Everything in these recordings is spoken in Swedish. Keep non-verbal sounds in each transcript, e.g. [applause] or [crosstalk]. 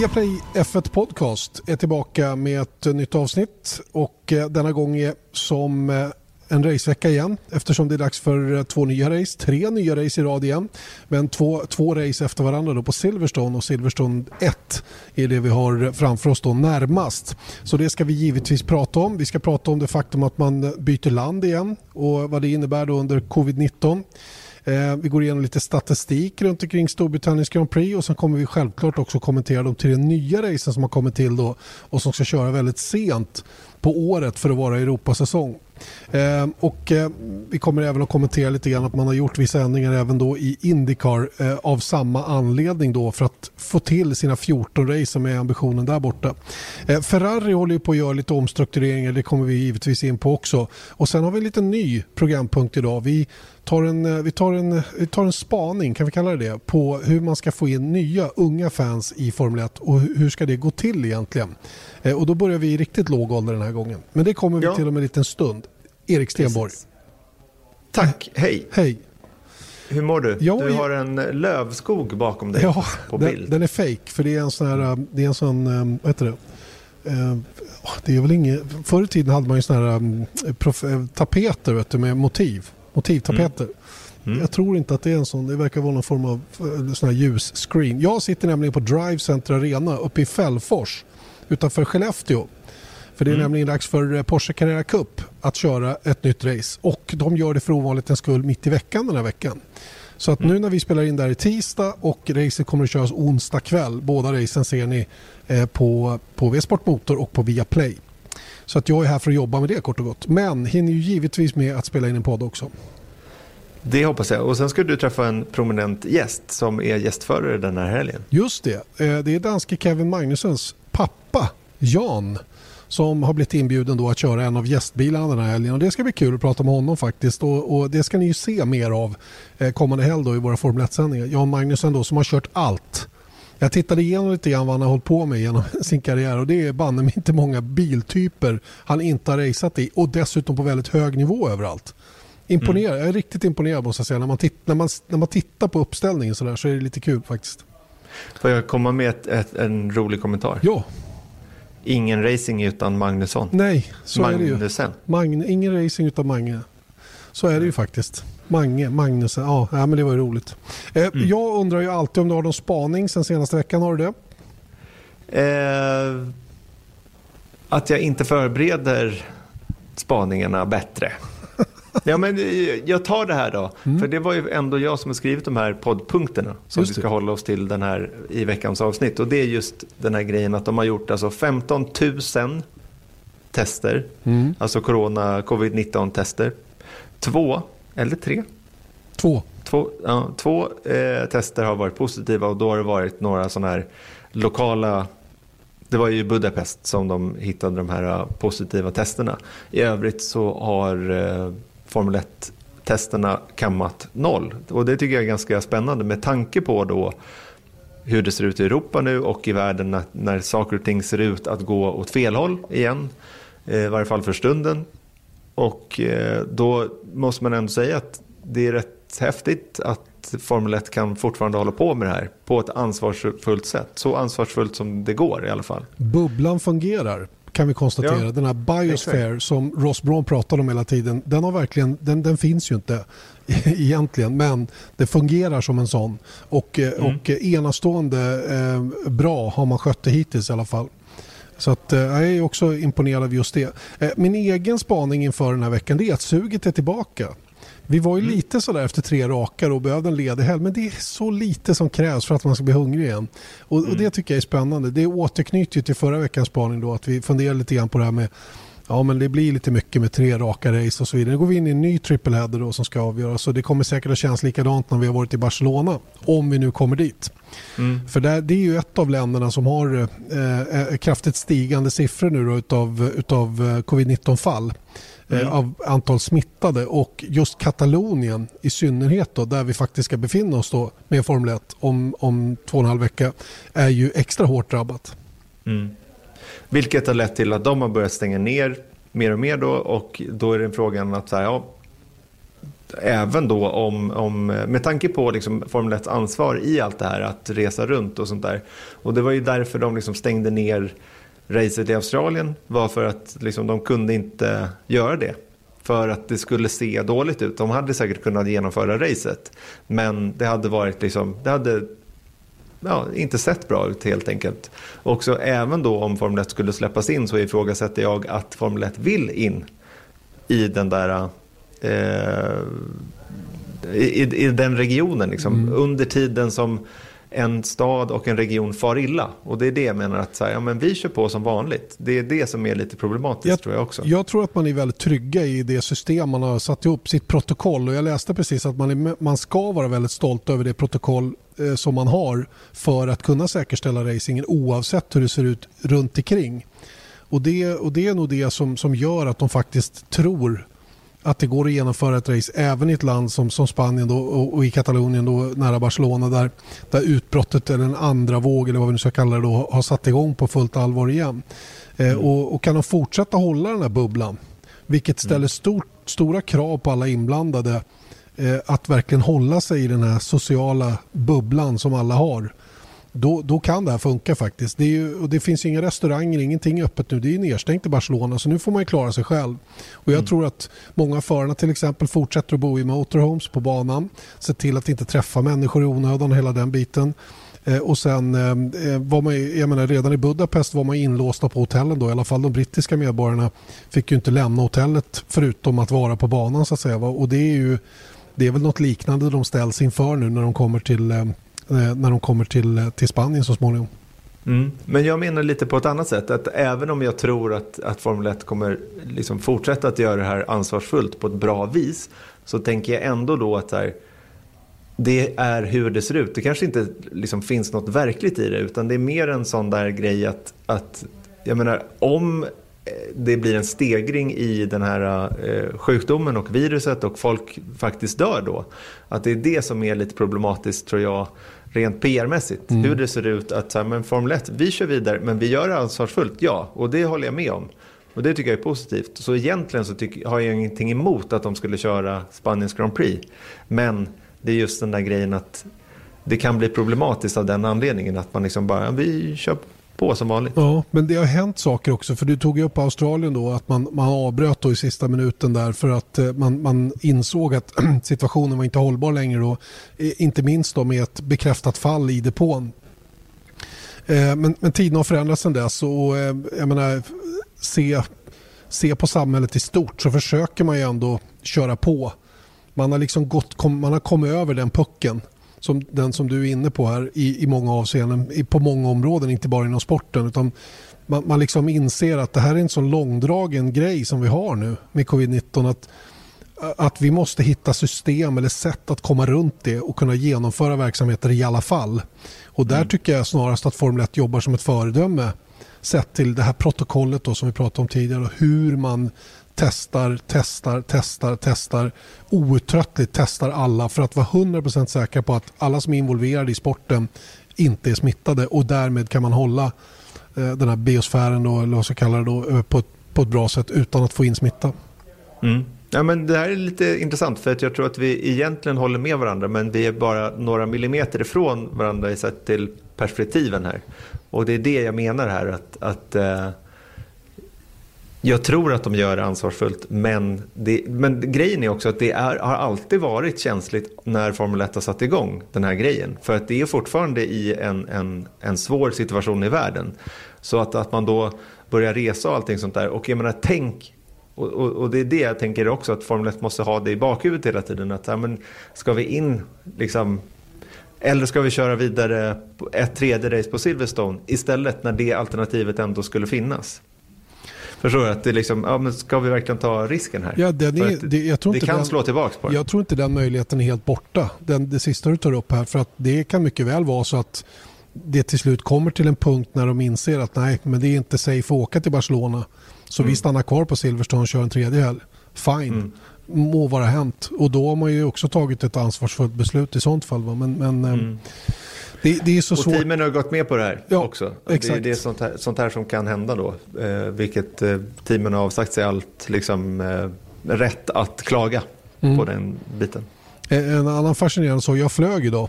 Viaplay F1 Podcast är tillbaka med ett nytt avsnitt och eh, denna gång är som eh, en racevecka igen eftersom det är dags för eh, två nya race, tre nya race i rad igen. Men två, två race efter varandra då på Silverstone och Silverstone 1 är det vi har framför oss då närmast. Så det ska vi givetvis prata om. Vi ska prata om det faktum att man byter land igen och vad det innebär då under covid-19. Eh, vi går igenom lite statistik runt omkring Storbritanniens Grand Prix och sen kommer vi självklart också kommentera de tre nya racen som har kommit till då och som ska köra väldigt sent på året för att vara Europasäsong. Eh, och eh, vi kommer även att kommentera lite grann att man har gjort vissa ändringar även då i Indycar eh, av samma anledning då för att få till sina 14 race som är ambitionen där borta. Eh, Ferrari håller ju på att göra lite omstruktureringar, det kommer vi givetvis in på också. Och sen har vi en liten ny programpunkt idag. Vi tar en, eh, vi tar en, vi tar en spaning, kan vi kalla det det, på hur man ska få in nya unga fans i Formel 1 och hur ska det gå till egentligen. Eh, och då börjar vi i riktigt låg ålder den här gången. Men det kommer vi Ja. till om en liten stund. Erik Stenborg. Precis. Tack, hej. Hej. Hur mår du? Ja, du har en lövskog bakom dig Ja, på den, bild. den är fake för det är en sån här, eh, det är en sån, eh, vad heter det? Eh, Det är väl inget, förr i tiden hade man ju såna här prof, eh, tapeter vet du, med motiv, motivtapeter. Mm. Jag tror inte att det är en sån, det verkar vara någon form av eh, sån här ljusscreen. Jag sitter nämligen på Drive Center Arena uppe i Fällfors utanför Skellefteå. För det är Mm. nämligen dags för eh, Porsche Carrera Cup att köra ett nytt race. Och de gör det för ovanligt en skull mitt i veckan den här veckan. Så att nu när vi spelar in där i tisdag och racet kommer att köras onsdag kväll. Båda racen ser ni eh, på, på V-Sport Motor och på Viaplay. Så att jag är här för att jobba med det kort och gott. Men hinner ju givetvis med att spela in en podd också. Det hoppas jag. Och sen ska du träffa en prominent gäst som är gästförare den här helgen. Just det, eh, det är danske Kevin Magnussens pappa Jan som har blivit inbjuden då att köra en av gästbilarna den här helgen. Och det ska bli kul att prata med honom faktiskt. Och, och det ska ni ju se mer av eh, kommande helg då i våra Formel 1-sändningar. Jan Magnussen då som har kört allt. Jag tittade igenom lite grann vad han har hållit på med genom [laughs] sin karriär och det är banne mig inte många biltyper han inte har raceat i och dessutom på väldigt hög nivå överallt. Imponerad, jag är riktigt imponerad måste jag säga. När man, titt, när man, när man tittar på uppställningen så, där, så är det lite kul faktiskt. Får jag komma med ett, ett, en rolig kommentar? Ja, Ingen racing utan Magnusson. nej, så är det ju. Magnusen. Magne, ingen racing utan Mange. Så är det ju faktiskt. Mange, Magnusen, ja, ja men det var ju roligt. Eh, Jag undrar ju alltid om du har någon spaning sen senaste veckan, har du det? Eh, att jag inte förbereder spaningarna bättre. [laughs] Ja, men eh, jag tar det här då. För det var ju ändå jag som har skrivit de här poddpunkterna som vi ska hålla oss till den här i veckans avsnitt. Och det är just den här grejen att de har gjort alltså 15 000 tester. Alltså corona, covid-19 tester. Två, eller tre, Två. Två, ja, två eh, tester har varit positiva och då har det varit några sådana här lokala det var ju Budapest som de hittade de här eh, positiva testerna. I övrigt så har eh, Formel 1-testerna kammat noll. Och det tycker jag är ganska spännande med tanke på då hur det ser ut i Europa nu och i världen när, när saker och ting ser ut att gå åt fel håll igen. Eh, I varje fall för stunden. Och eh, då måste man ändå säga att det är rätt häftigt att Formel 1 kan fortfarande hålla på med det här på ett ansvarsfullt sätt. Så ansvarsfullt som det går i alla fall. Bubblan fungerar kan vi konstatera. Ja, Den här biosphere som Ross Braun pratar om hela tiden, den, har verkligen, den, den finns ju inte [laughs] egentligen, men det fungerar som en sån. Och, eh, och eh, enastående eh, bra har man skött det hittills i alla fall. Så att, eh, jag är också imponerad av just det. Eh, min egen spaning inför den här veckan det är att suget är tillbaka. Vi var ju lite sådär efter tre raka och behövde en ledig helg men det är så lite som krävs för att man ska bli hungrig igen. Och, och det tycker jag är spännande. Det återknyter ju till förra veckans spaning då att vi funderar lite grann på det här med Ja men det blir lite mycket med tre raka race och så vidare. Nu går vi in i en ny triple header då som ska avgöras så det kommer säkert att kännas likadant när vi har varit i Barcelona. Om vi nu kommer dit. För där, det är ju ett av länderna som har eh, eh, kraftigt stigande siffror nu då utav, utav eh, covid-19 fall. Eh, av antal smittade och just Katalonien i synnerhet då, där vi faktiskt ska befinna oss då med Formel 1 om, om två och en halv vecka är ju extra hårt drabbat. Vilket har lett till att de har börjat stänga ner mer och mer då och då är det frågan att så här, ja, även då om, om med tanke på liksom Formel 1 ansvar i allt det här att resa runt och sånt där. Och det var ju därför de liksom stängde ner racet i Australien var för att liksom, de kunde inte göra det. För att det skulle se dåligt ut. De hade säkert kunnat genomföra racet. Men det hade varit liksom, det hade ja, inte sett bra ut helt enkelt. Och så även då om Formel 1 skulle släppas in så ifrågasätter jag att Formel 1 vill in i den där eh, i, i, den regionen liksom, mm. under tiden som en stad och en region far illa. Och det är det jag menar att så här, ja, men vi kör på som vanligt. Det är det som är lite problematiskt jag, tror jag också. Jag tror att man är väldigt trygga i det system man har satt ihop, sitt protokoll. Och jag läste precis att man, är, man ska vara väldigt stolt över det protokoll eh, som man har för att kunna säkerställa racingen oavsett hur det ser ut runt omkring. Och det, och det är nog det som, som gör att de faktiskt tror att det går att genomföra ett race även i ett land som, som Spanien då, och, och, i Katalonien då, nära Barcelona där, där utbrottet eller en andra våg eller vad vi nu ska kalla det då, har satt igång på fullt allvar igen. Eh, mm. och, och, kan de fortsätta hålla den här bubblan vilket ställer mm. stort, stora krav på alla inblandade att verkligen hålla sig i den här sociala bubblan som alla har då, då kan det här funka faktiskt. Det, ju, och det finns inga restauranger, ingenting öppet nu. Det är nedstängt i Barcelona så nu får man klara sig själv. Och jag mm. tror att många förarna till exempel fortsätter att bo i motorhomes på banan. Se till att inte träffa människor i onödan, hela den biten. Eh, och sen eh, var man, jag menar, redan i Budapest var man inlåsta på hotellen då. I alla fall de brittiska medborgarna fick ju inte lämna hotellet förutom att vara på banan så att säga. Och det är ju det är väl något liknande de ställs inför nu när de kommer till eh, eh när de kommer till, eh, till Spanien så småningom. Mm. Men jag menar lite på ett annat sätt. Att även om jag tror att, att Formel 1 kommer liksom fortsätta att göra det här ansvarsfullt på ett bra vis. Så tänker jag ändå då att här, det är hur det ser ut. Det kanske inte liksom finns något verkligt i det. Utan det är mer en sån där grej att, att jag menar om det blir en stegring i den här eh, sjukdomen och viruset och folk faktiskt dör då. Att det är det som är lite problematiskt tror jag rent PR-mässigt. Mm. Hur det ser ut att så men Formel 1, vi kör vidare men vi gör det ansvarsfullt, ja. Och det håller jag med om. Och det tycker jag är positivt. Så egentligen så tycker, har jag ingenting emot att de skulle köra Spaniens Grand Prix. Men det är just den där grejen att det kan bli problematiskt av den anledningen att man liksom bara, vi kör på som vanligt. Ja, men det har hänt saker också. För du tog ju upp Australien då att man, man avbröt då i sista minuten där för att eh, man, man insåg att [clears throat] situationen var inte hållbar längre då. Eh, inte minst då med ett bekräftat fall i depån. Eh, men, men tiden har förändrats sedan dess och jag menar se, se på samhället i stort så försöker man ju ändå köra på. Man har liksom gått, man har kommit över den pucken som den som du är inne på här i, i många avseenden, i, på många områden, inte bara inom sporten. utan man, man liksom inser att det här är en sån långdragen grej som vi har nu med covid-19. Att, att vi måste hitta system eller sätt att komma runt det och kunna genomföra verksamheter i alla fall. Och där mm. tycker jag snarast att Formel 1 jobbar som ett föredöme sett till det här protokollet då som vi pratade om tidigare och hur man testar, testar, testar, testar outtröttligt testar alla för att vara 100% säkra på att alla som är involverade i sporten inte är smittade och därmed kan man hålla eh, den här biosfären då, eller vad ska kalla det då, eh, på, ett, på ett bra sätt utan att få in smitta. Mm. Ja, men det här är lite intressant för att jag tror att vi egentligen håller med varandra men vi är bara några millimeter ifrån varandra i sett till perspektiven här. Och det är det jag menar här att, att eh, jag tror att de gör det ansvarsfullt, men, det, men grejen är också att det är, har alltid varit känsligt när Formel 1 har satt igång den här grejen. För att det är fortfarande i en, en, en svår situation i världen. Så att, att man då börjar resa och allting sånt där. Och jag menar, tänk och, och, och, det är det jag tänker också att Formel 1 måste ha det i bakhuvudet hela tiden. Att, ja, men, ska vi in liksom eller ska vi köra vidare ett tredje race på Silverstone istället när det alternativet ändå skulle finnas? Förstår du? Att det liksom, ja, men ska vi verkligen ta risken här? Ja, den är, det, jag tror det inte kan den, slå tillbaka på det. Jag tror inte den möjligheten är helt borta. Den, det sista du tar upp här. För att det kan mycket väl vara så att det till slut kommer till en punkt när de inser att nej, men det är inte safe att åka till Barcelona. Så mm. vi stannar kvar på Silverstone och kör en tredje helg. Fine. Mm. Må vara hänt. Och då har man ju också tagit ett ansvarsfullt beslut i sånt fall. Va? Men, men eh, mm. Det, det, är så och svårt. teamen har gått med på det här ja, också. Exakt. Det, är sånt här, sånt här som kan hända då. Eh, vilket eh, teamen har avsagt sig allt liksom, eh, rätt att klaga. mm. på den biten. En annan fascinerande sak, jag flög idag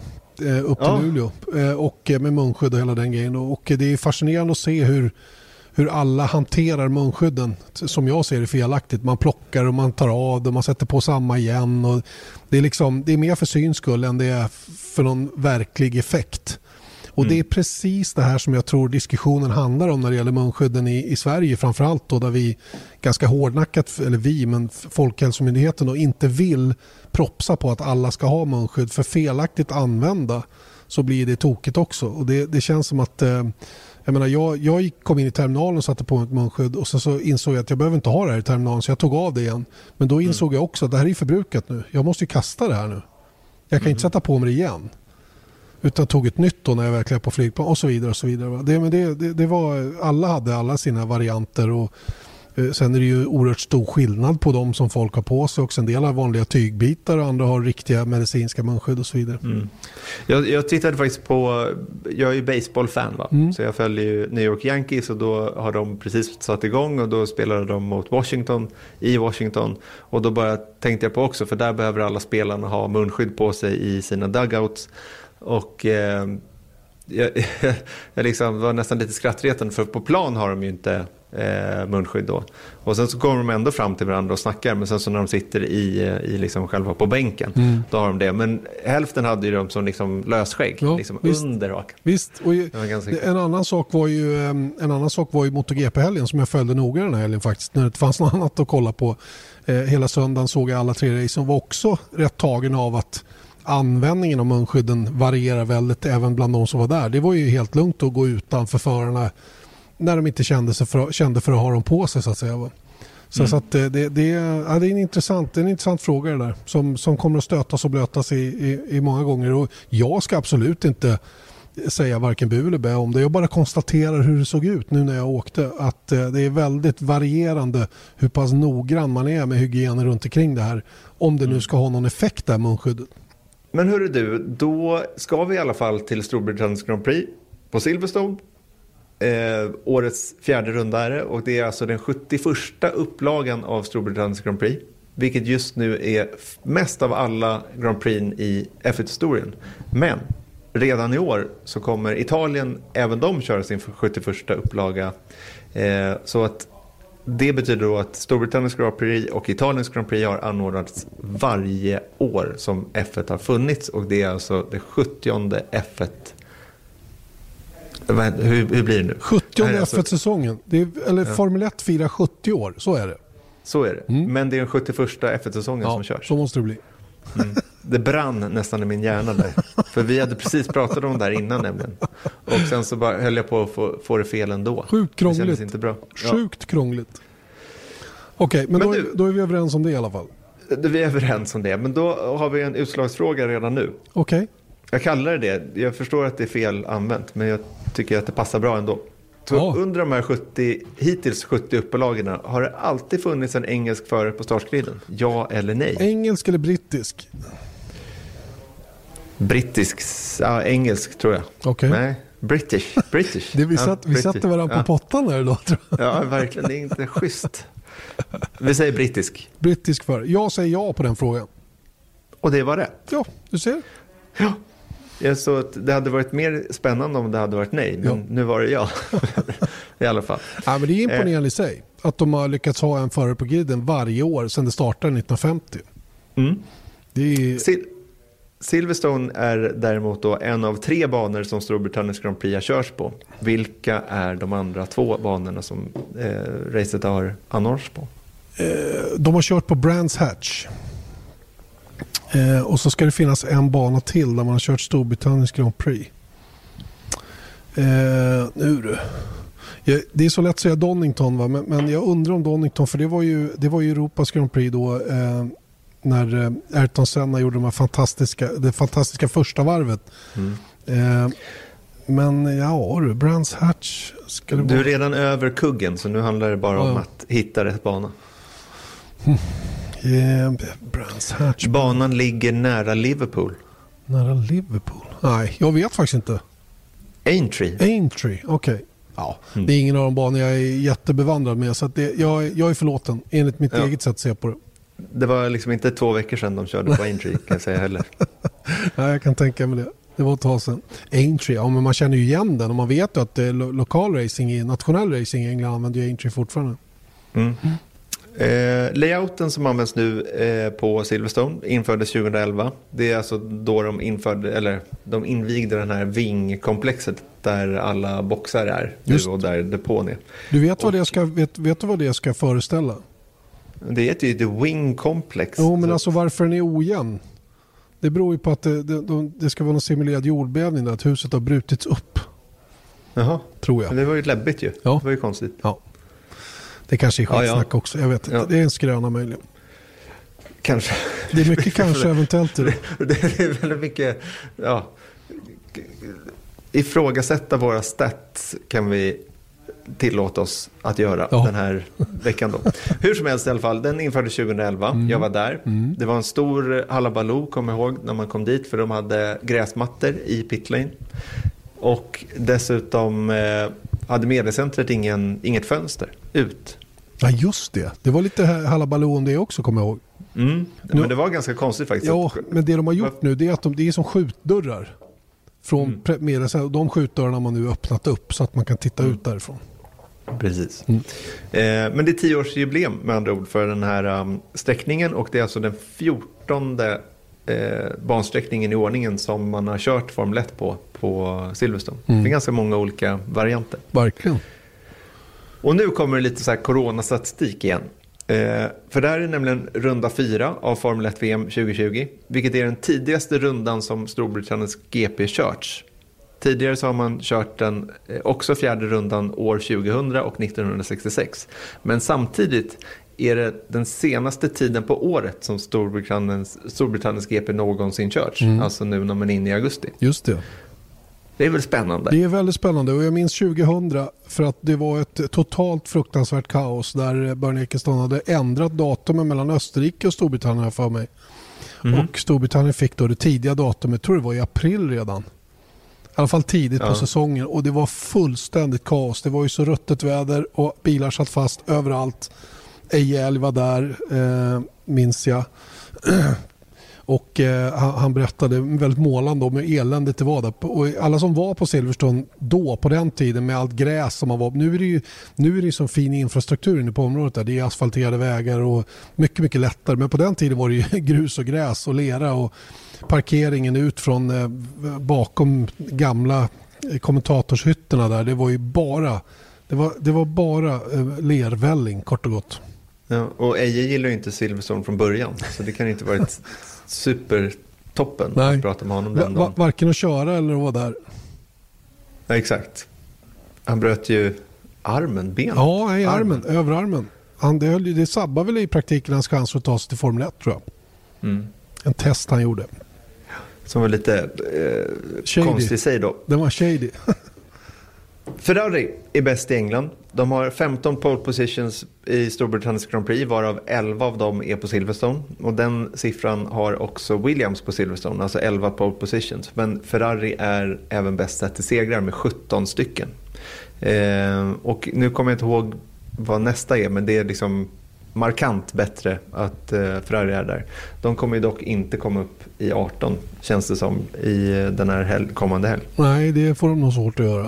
upp till ja. Luleå och med munskydd och hela den grejen. Och det är fascinerande att se hur hur alla hanterar munskydden som jag ser det felaktigt. Man plockar och man tar av det, man sätter på samma igen. Och det, är liksom, det är mer för syns skull än det är för någon verklig effekt. Och mm. Det är precis det här som jag tror diskussionen handlar om när det gäller munskydden i, i Sverige framförallt då där vi ganska hårdnackat, eller vi, men Folkhälsomyndigheten då, inte vill propsa på att alla ska ha munskydd för felaktigt använda så blir det tokigt också. Och det, det känns som att eh, jag, menar, jag, jag kom in i terminalen och satte på mig ett munskydd och sen så insåg jag att jag behöver inte ha det här i terminalen så jag tog av det igen. Men då insåg mm. jag också att det här är förbrukat nu. Jag måste ju kasta det här nu. Jag kan mm. inte sätta på mig det igen. Utan tog ett nytt då när jag verkligen på flygplan och så vidare. Och så vidare. Det, men det, det, det var, alla hade alla sina varianter. och sen är det ju oerhört stor skillnad på de som folk har på sig också. En del har vanliga tygbitar och andra har riktiga medicinska munskydd och så vidare. Mm. Jag, jag, tittade faktiskt på, jag är ju baseballfan va? Mm. så jag följer ju New York Yankees och då har de precis satt igång och då spelade de mot Washington i Washington. Och då bara tänkte jag på också, för där behöver alla spelarna ha munskydd på sig i sina dugouts. Och eh, [laughs] jag, jag liksom var nästan lite skrattretande för på plan har de ju inte eh, munskydd då. Och sen så kommer de ändå fram till varandra och snackar men sen så när de sitter i, eh, i liksom själva på bänken mm. då har de det. Men hälften hade ju de som liksom lösskägg ja, liksom under hakan. Visst, och en, annan sak var ju, en annan sak var ju MotoGP-helgen som jag följde noga den här helgen faktiskt. När det fanns [laughs] något annat att kolla på. Eh, hela söndagen såg jag alla tre racen var också rätt tagen av att användningen av munskydden varierar väldigt även bland de som var där. Det var ju helt lugnt att gå utanför förarna när de inte kände, sig för, kände för att ha dem på sig så att säga. Så, mm. så att det, det, det, ja, det, är en intressant, är en intressant fråga det där som, som kommer att stötas och blötas i, i, i många gånger. Och jag ska absolut inte säga varken bu eller bä om det. Jag bara konstaterar hur det såg ut nu när jag åkte. Att eh, det är väldigt varierande hur pass noggrann man är med hygienen runt omkring det här. Om det nu mm. ska ha någon effekt där munskyddet. Men hörru du, då ska vi i alla fall till Storbritanniens Grand Prix på Silverstone Eh, årets fjärde runda är det och det är alltså den 71 upplagan av Storbritanniens Grand Prix. Vilket just nu är mest av alla Grand Prix i F1-historien. Men redan i år så kommer Italien, även de köra sin 71 upplaga. Eh, så att det betyder då att Storbritanniens Grand Prix och Italiens Grand Prix har anordnats varje år som F1 har funnits och det är alltså det 70 F1 hur, hur blir det nu? 70 alltså... F1-säsongen. Eller ja. Formel 1 firar 70 år, så är det. Så är det. Mm. Men det är den 71 F1-säsongen ja, som körs. så måste det bli. Mm. Det brann nästan i min hjärna där. För vi hade precis pratat om det här innan nämligen. Och sen så bara höll jag på att få, få det fel ändå. Sjukt krångligt. Det inte bra. Sjukt ja. krångligt. Okej, okay, men, men då, du, då, är vi överens om det i alla fall. Vi är överens om det, men då har vi en utslagsfråga redan nu. Okej. Okay. Jag kallar det det. Jag förstår att det är fel använt, men jag tycker att det passar bra ändå. Så oh. Under de här 70, hittills 70 upplagen har det alltid funnits en engelsk förare på startgriden? Ja eller nej? Engelsk eller brittisk? Brittisk, ja, engelsk tror jag. Okay. Nej, British. British. [laughs] det vi, satt, ja, vi satte varandra på pottan här då. Tror jag. Ja, verkligen. Det är inte schysst. Vi säger brittisk. Brittisk förare. Jag säger ja på den frågan. Och det var rätt. Ja, du ser. Ja, jag såg att det hade varit mer spännande om det hade varit nej, men ja. nu var det ja. [laughs] I alla fall. Ja, men det är imponerande i sig att de har lyckats ha en förare på griden varje år sedan det startade 1950. Mm. Är... Sil Silverstone är däremot då en av tre banor som Storbritanniens Grand Prix har körs på. Vilka är de andra två banorna som eh, racet har anordnats på? Eh, de har kört på Brands Hatch. Eh, och så ska det finnas en bana till där man har kört Storbritanniens Grand Prix. Eh, nu du. Ja, det är så lätt att säga Donington va? Men, men, jag undrar om Donington för det var ju, det var ju Europas Grand Prix då eh, när eh, Ayrton Senna gjorde de fantastiska, det fantastiska första varvet. Mm. Eh, men ja du, Brands Hatch. Ska du är redan över kuggen så nu handlar det bara ja. om att hitta rätt bana. [laughs] Yeah, Brands Hatch. Banan ligger nära Liverpool. Nära Liverpool? Nej, jag vet faktiskt inte. Aintree. Aintree, okej. Okay. Ja, mm. Det är ingen av de banor jag är jättebevandrad med. Så det, jag, jag är förlåten enligt mitt ja. eget sätt att se på det. det var liksom inte två veckor sedan de körde på Aintree kan jag säga heller. [laughs] Nej, jag kan tänka mig det. Det var ett tag sedan. Aintree, ja men man känner ju igen den och man vet ju att det är lo lokal racing, nationell racing i England använder ju Aintree fortfarande. Mm. Eh, layouten som används nu eh, på Silverstone infördes 2011. Det är alltså då de införde, eller de invigde den här vingkomplexet där alla boxar är nu och där depån är. Du vet vad, det ska, vet, vet du vad det ska föreställa? Det heter ju The Wing Complex. Jo, men alltså varför den är ojämn? Det beror ju på att det, det, det ska vara någon simulerad jordbävning där, att huset har brutits upp. Jaha, tror jag. Men det var ju läbbigt ju. Ja. Det var ju konstigt. Ja. Det kanske är skitsnack ja, ja. också. Jag vet inte. Ja. Det är en skröna möjligen. Kanske. Det är mycket kanske [laughs] eventuellt det. [laughs] Det är väldigt mycket, ja. Ifrågasätta våra stats kan vi tillåta oss att göra ja. den här veckan. Då. [laughs] Hur som helst i alla fall, den infördes 2011. Mm. Jag var där. Mm. Det var en stor halabaloo, kommer jag ihåg, när man kom dit. För de hade gräsmattor i pitlane. Och dessutom eh, hade mediecentret ingen, inget fönster ut. Ja, just det. Det var lite halabaloo om det också, kommer jag ihåg. Mm. Ja, men det var ganska konstigt faktiskt. Ja, men det de har gjort nu det är att de, det är som skjutdörrar. Från mm. mediecentret. De skjutdörrarna har man nu öppnat upp så att man kan titta mm. ut därifrån. Precis. Mm. Eh, men det är tioårsjubileum med andra ord för den här um, sträckningen och det är alltså den fjortonde eh, bansträckningen i ordningen som man har kört Formel 1 på, på Silverstone. Mm. Det är ganska många olika varianter. Verkligen. Och nu kommer det lite så här coronastatistik igen. Eh, för det här är nämligen runda fyra av Formel 1 VM 2020, vilket är den tidigaste rundan som Storbritanniens GP körts. Tidigare så har man kört den eh, också fjärde rundan år 2000 och 1966. Men samtidigt är det den senaste tiden på året som Storbritanniens, Storbritanniens GP någonsin körts. Mm. Alltså nu när man är inne i augusti. Just det. Det är väl spännande? Det är väldigt spännande och jag minns 2000 för att det var ett totalt fruktansvärt kaos där Bernie Ecclestone hade ändrat datumen mellan Österrike och Storbritannien för mig. Mm. Och Storbritannien fick då det tidiga datumet, jag tror det var i april redan. I alla fall tidigt ja. på säsongen och det var fullständigt kaos. Det var ju så ruttet väder och bilar satt fast överallt. Ejäl var där, eh, minns jag. [clears throat] Och eh, han, berättade väldigt målande om hur eländigt det var där. Och alla som var på Silverstone då, på den tiden med allt gräs som man var Nu är det ju nu är det så fin infrastruktur inne på området där. Det är asfalterade vägar och mycket, mycket lättare. Men på den tiden var det ju [laughs] grus och gräs och lera och parkeringen ut från eh, bakom gamla eh, kommentatorshytterna där. Det var ju bara det var, det var bara eh, lervälling kort och gott. Ja, och Eje gillar ju inte Silverstone från början. Så det kan inte varit supertoppen Nej. att prata med honom den Va, Varken att köra eller att vara där. Ja, exakt. Han bröt ju armen, benet. Ja, i armen, armen. överarmen. Han, det, det sabbade väl i praktiken hans chans att ta sig till Formel 1 tror jag. Mm. En test han gjorde. Som var lite eh, konstig i sig då. Den var shady. [laughs] Ferrari är bäst i England. De har 15 pole positions i Storbritanniens Grand Prix varav 11 av dem är på Silverstone. Och den siffran har också Williams på Silverstone, alltså 11 pole positions. Men Ferrari är även bäst sett till segrar med 17 stycken. Eh, och nu kommer jag inte ihåg vad nästa är, men det är liksom markant bättre att eh, Ferrari är där. De kommer ju dock inte komma upp i 18 känns det som i eh, den här hel kommande helg. Nej, det får de nog svårt att göra.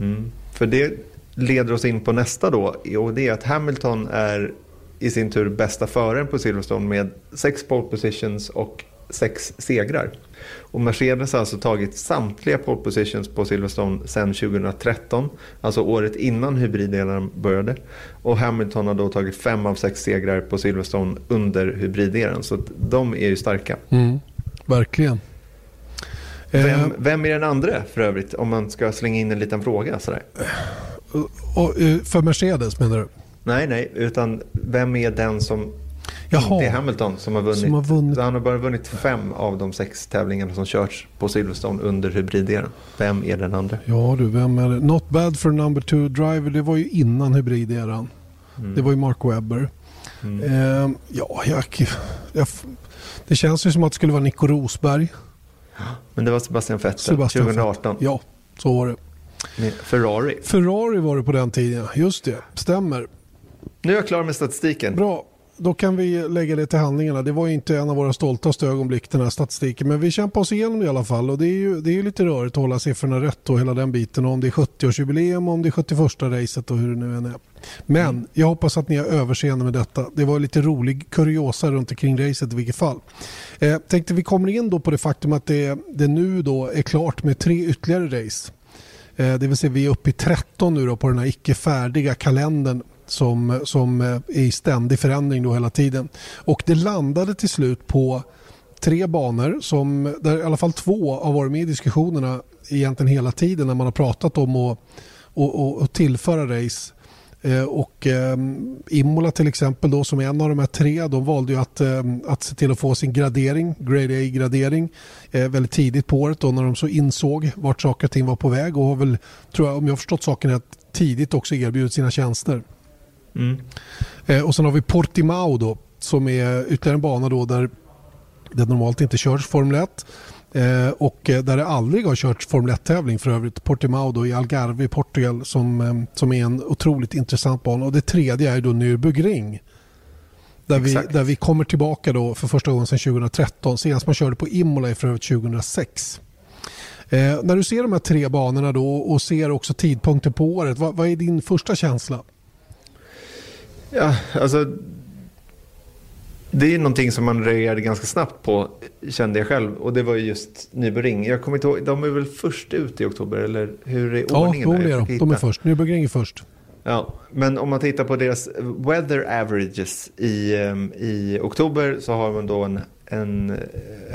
Mm. För det leder oss in på nästa då och det är att Hamilton är i sin tur bästa föraren på Silverstone med sex pole positions och sex segrar. Och Mercedes har alltså tagit samtliga pole positions på Silverstone sedan 2013, alltså året innan hybrideran började. Och Hamilton har då tagit fem av sex segrar på Silverstone under hybrideran, så de är ju starka. Mm, verkligen. Vem, eh, vem är den andra för övrigt, om man ska slänga in en liten fråga sådär? Och, eh, för Mercedes menar du? Nej, nej, utan vem är den som Jaha. inte är Hamilton som har vunnit? Som har vunnit... Han har bara vunnit fem av de sex tävlingarna som körts på Silverstone under hybrideran. Vem är den andra? Ja du, vem är det? Not bad for number two driver, det var ju innan hybrideran. Mm. Det var ju Mark Webber. Mm. Eh, ja, jag, jag, det känns ju som att det skulle vara Nico Rosberg. Men det var Sebastian Vettel Sebastian 2018. Vettel. Ja, så var det. Med Ferrari. Ferrari var det på den tiden, just det. Stämmer. Nu är jag klar med statistiken. Bra. Då kan vi lägga det till handlingarna. Det var inte en av våra stoltaste ögonblick den här statistiken. Men vi kämpar oss igenom i alla fall. Och det är ju, det är lite rörigt att hålla siffrorna rätt och hela den biten. Och om det är 70-årsjubileum, om det är 71 racet och hur det nu än är. Men mm. jag hoppas att ni har överseende med detta. Det var lite rolig kuriosa runt omkring racet i vilket fall. Eh, tänkte vi kommer in då på det faktum att det, det nu då är klart med tre ytterligare race. Eh, det vill säga vi är uppe i 13 nu då på den här icke färdiga kalendern som, som är i ständig förändring då hela tiden. Och det landade till slut på tre banor som, där i alla fall två har varit med i diskussionerna egentligen hela tiden när man har pratat om att och, och, och tillföra race. Eh, och eh, Imola till exempel då som är en av de här tre, de valde ju att, eh, att se till att få sin gradering, grade A-gradering eh, väldigt tidigt på året då när de så insåg vart saker och ting var på väg och har väl, tror jag, om jag har förstått saken rätt, tidigt också erbjudit sina tjänster. Mm. Eh, och sen har vi Portimao då, som är ytterligare en bana då där det normalt inte körs Formel 1. Eh, och eh, där det aldrig har körts Formel 1-tävling för övrigt. Portimao då i Algarve i Portugal som, eh, som är en otroligt intressant bana. Och det tredje är då Nürburgring. Där vi, där vi kommer tillbaka då för första gången sedan 2013. Senast man körde på Imola är för övrigt 2006. Eh, när du ser de här tre banorna då och ser också tidpunkten på året, vad, vad är din första känsla? Ja, alltså det är någonting som man reagerade ganska snabbt på, kände jag själv. Och det var just Nybering. Jag kommer inte ihåg, de är väl först ut i oktober, eller hur är ordningen? Ja, är, de. de är först. Nybering är först. Ja, men om man tittar på deras weather averages i, ehm, i oktober så har man då en, en eh,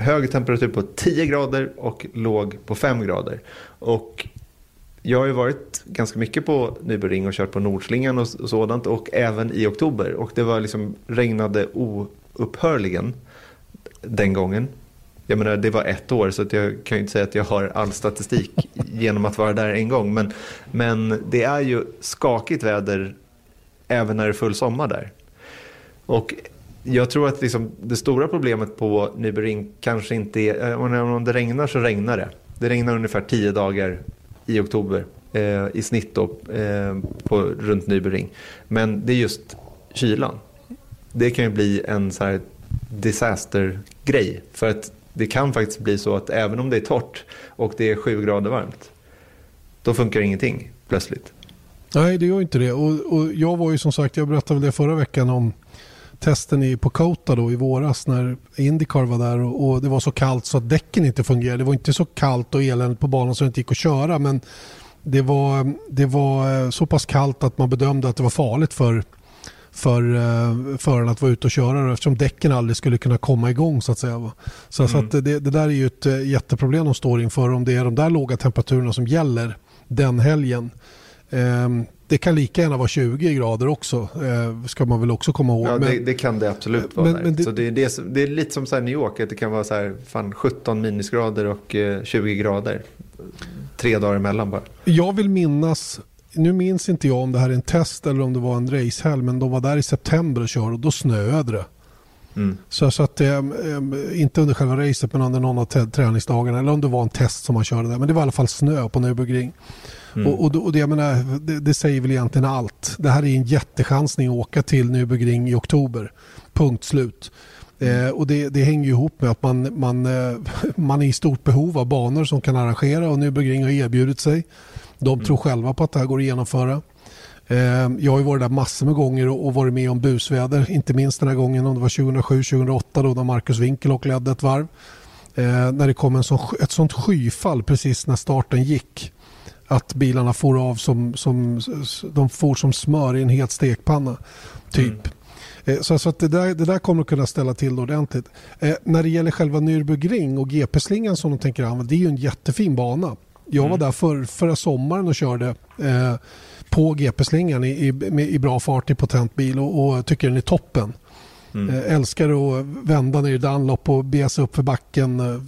hög temperatur på 10 grader och låg på 5 grader. Och jag har ju varit ganska mycket på Nybering och kört på Nordslingan och sådant och även i oktober. Och det var liksom regnade oupphörligen den gången. Jag menar, det var ett år så jag kan ju inte säga att jag har all statistik [laughs] genom att vara där en gång. Men, men det är ju skakigt väder även när det är full sommar där. Och jag tror att liksom det stora problemet på Nybering kanske inte är, om det regnar så regnar det. Det regnar ungefär tio dagar i oktober eh, i snitt då, eh, på, runt Nybering. Men det är just kylan. Det kan ju bli en så här disaster-grej. För att det kan faktiskt bli så att även om det är torrt och det är sju grader varmt, då funkar ingenting plötsligt. Nej, det gör inte det. Och, och jag var ju som sagt, jag berättade väl det förra veckan om testen i, på Kota då i våras när Indycar var där och, och, det var så kallt så att däcken inte fungerade. Det var inte så kallt och eländigt på banan så det inte gick att köra men det var, det var eh, så pass kallt att man bedömde att det var farligt för för uh, föraren att vara ute och köra eftersom däcken aldrig skulle kunna komma igång så att säga. Så, mm. så att det, det, där är ju ett uh, jätteproblem de står inför om det är de där låga temperaturerna som gäller den helgen. Det kan lika gärna vara 20 grader också, eh, ska man väl också komma ihåg. Ja, det, det, kan det absolut vara. Men, men det, så det, det, är, det är lite som så New York, att det kan vara så här, fan, 17 minusgrader och eh, 20 grader. Tre dagar emellan bara. Jag vill minnas, nu minns inte jag om det här är en test eller om det var en racehelg, men de var där i september och körde och då snöade det. Mm. Så, så att, eh, inte under själva racet men under någon av träningsdagarna eller om det var en test som man körde där. Men det var i alla fall snö på Nürburgring. Mm. Och, och, och, det, jag menar, det, det, säger väl egentligen allt. Det här är en jättechansning att åka till Nürburgring i oktober. Punkt slut. Mm. Eh, och det, det, hänger ihop med att man, man, eh, man är i stort behov av banor som kan arrangera och Nürburgring har erbjudit sig. De mm. tror själva på att det här går att genomföra. Eh, jag har ju varit där massor med gånger och, och varit med om busväder. Inte minst den här gången om det var 2007-2008 då när Marcus Winkelhock ledde ett varv. Eh, när det kom en sån, ett sånt skyfall precis när starten gick att bilarna får av som, som, de får som smör i en het stekpanna. Typ. Mm. Så, så att det, där, det där kommer att kunna ställa till det ordentligt. Eh, när det gäller själva Nürburgring och GP-slingan som de tänker använda, det är ju en jättefin bana. Jag var mm. där för, förra sommaren och körde eh, på GP-slingan i, i, i, bra fart i potent bil och, och tycker den är toppen. Mm. Eh, älskar att vända ner i Dunlop och bege sig upp för backen. Eh,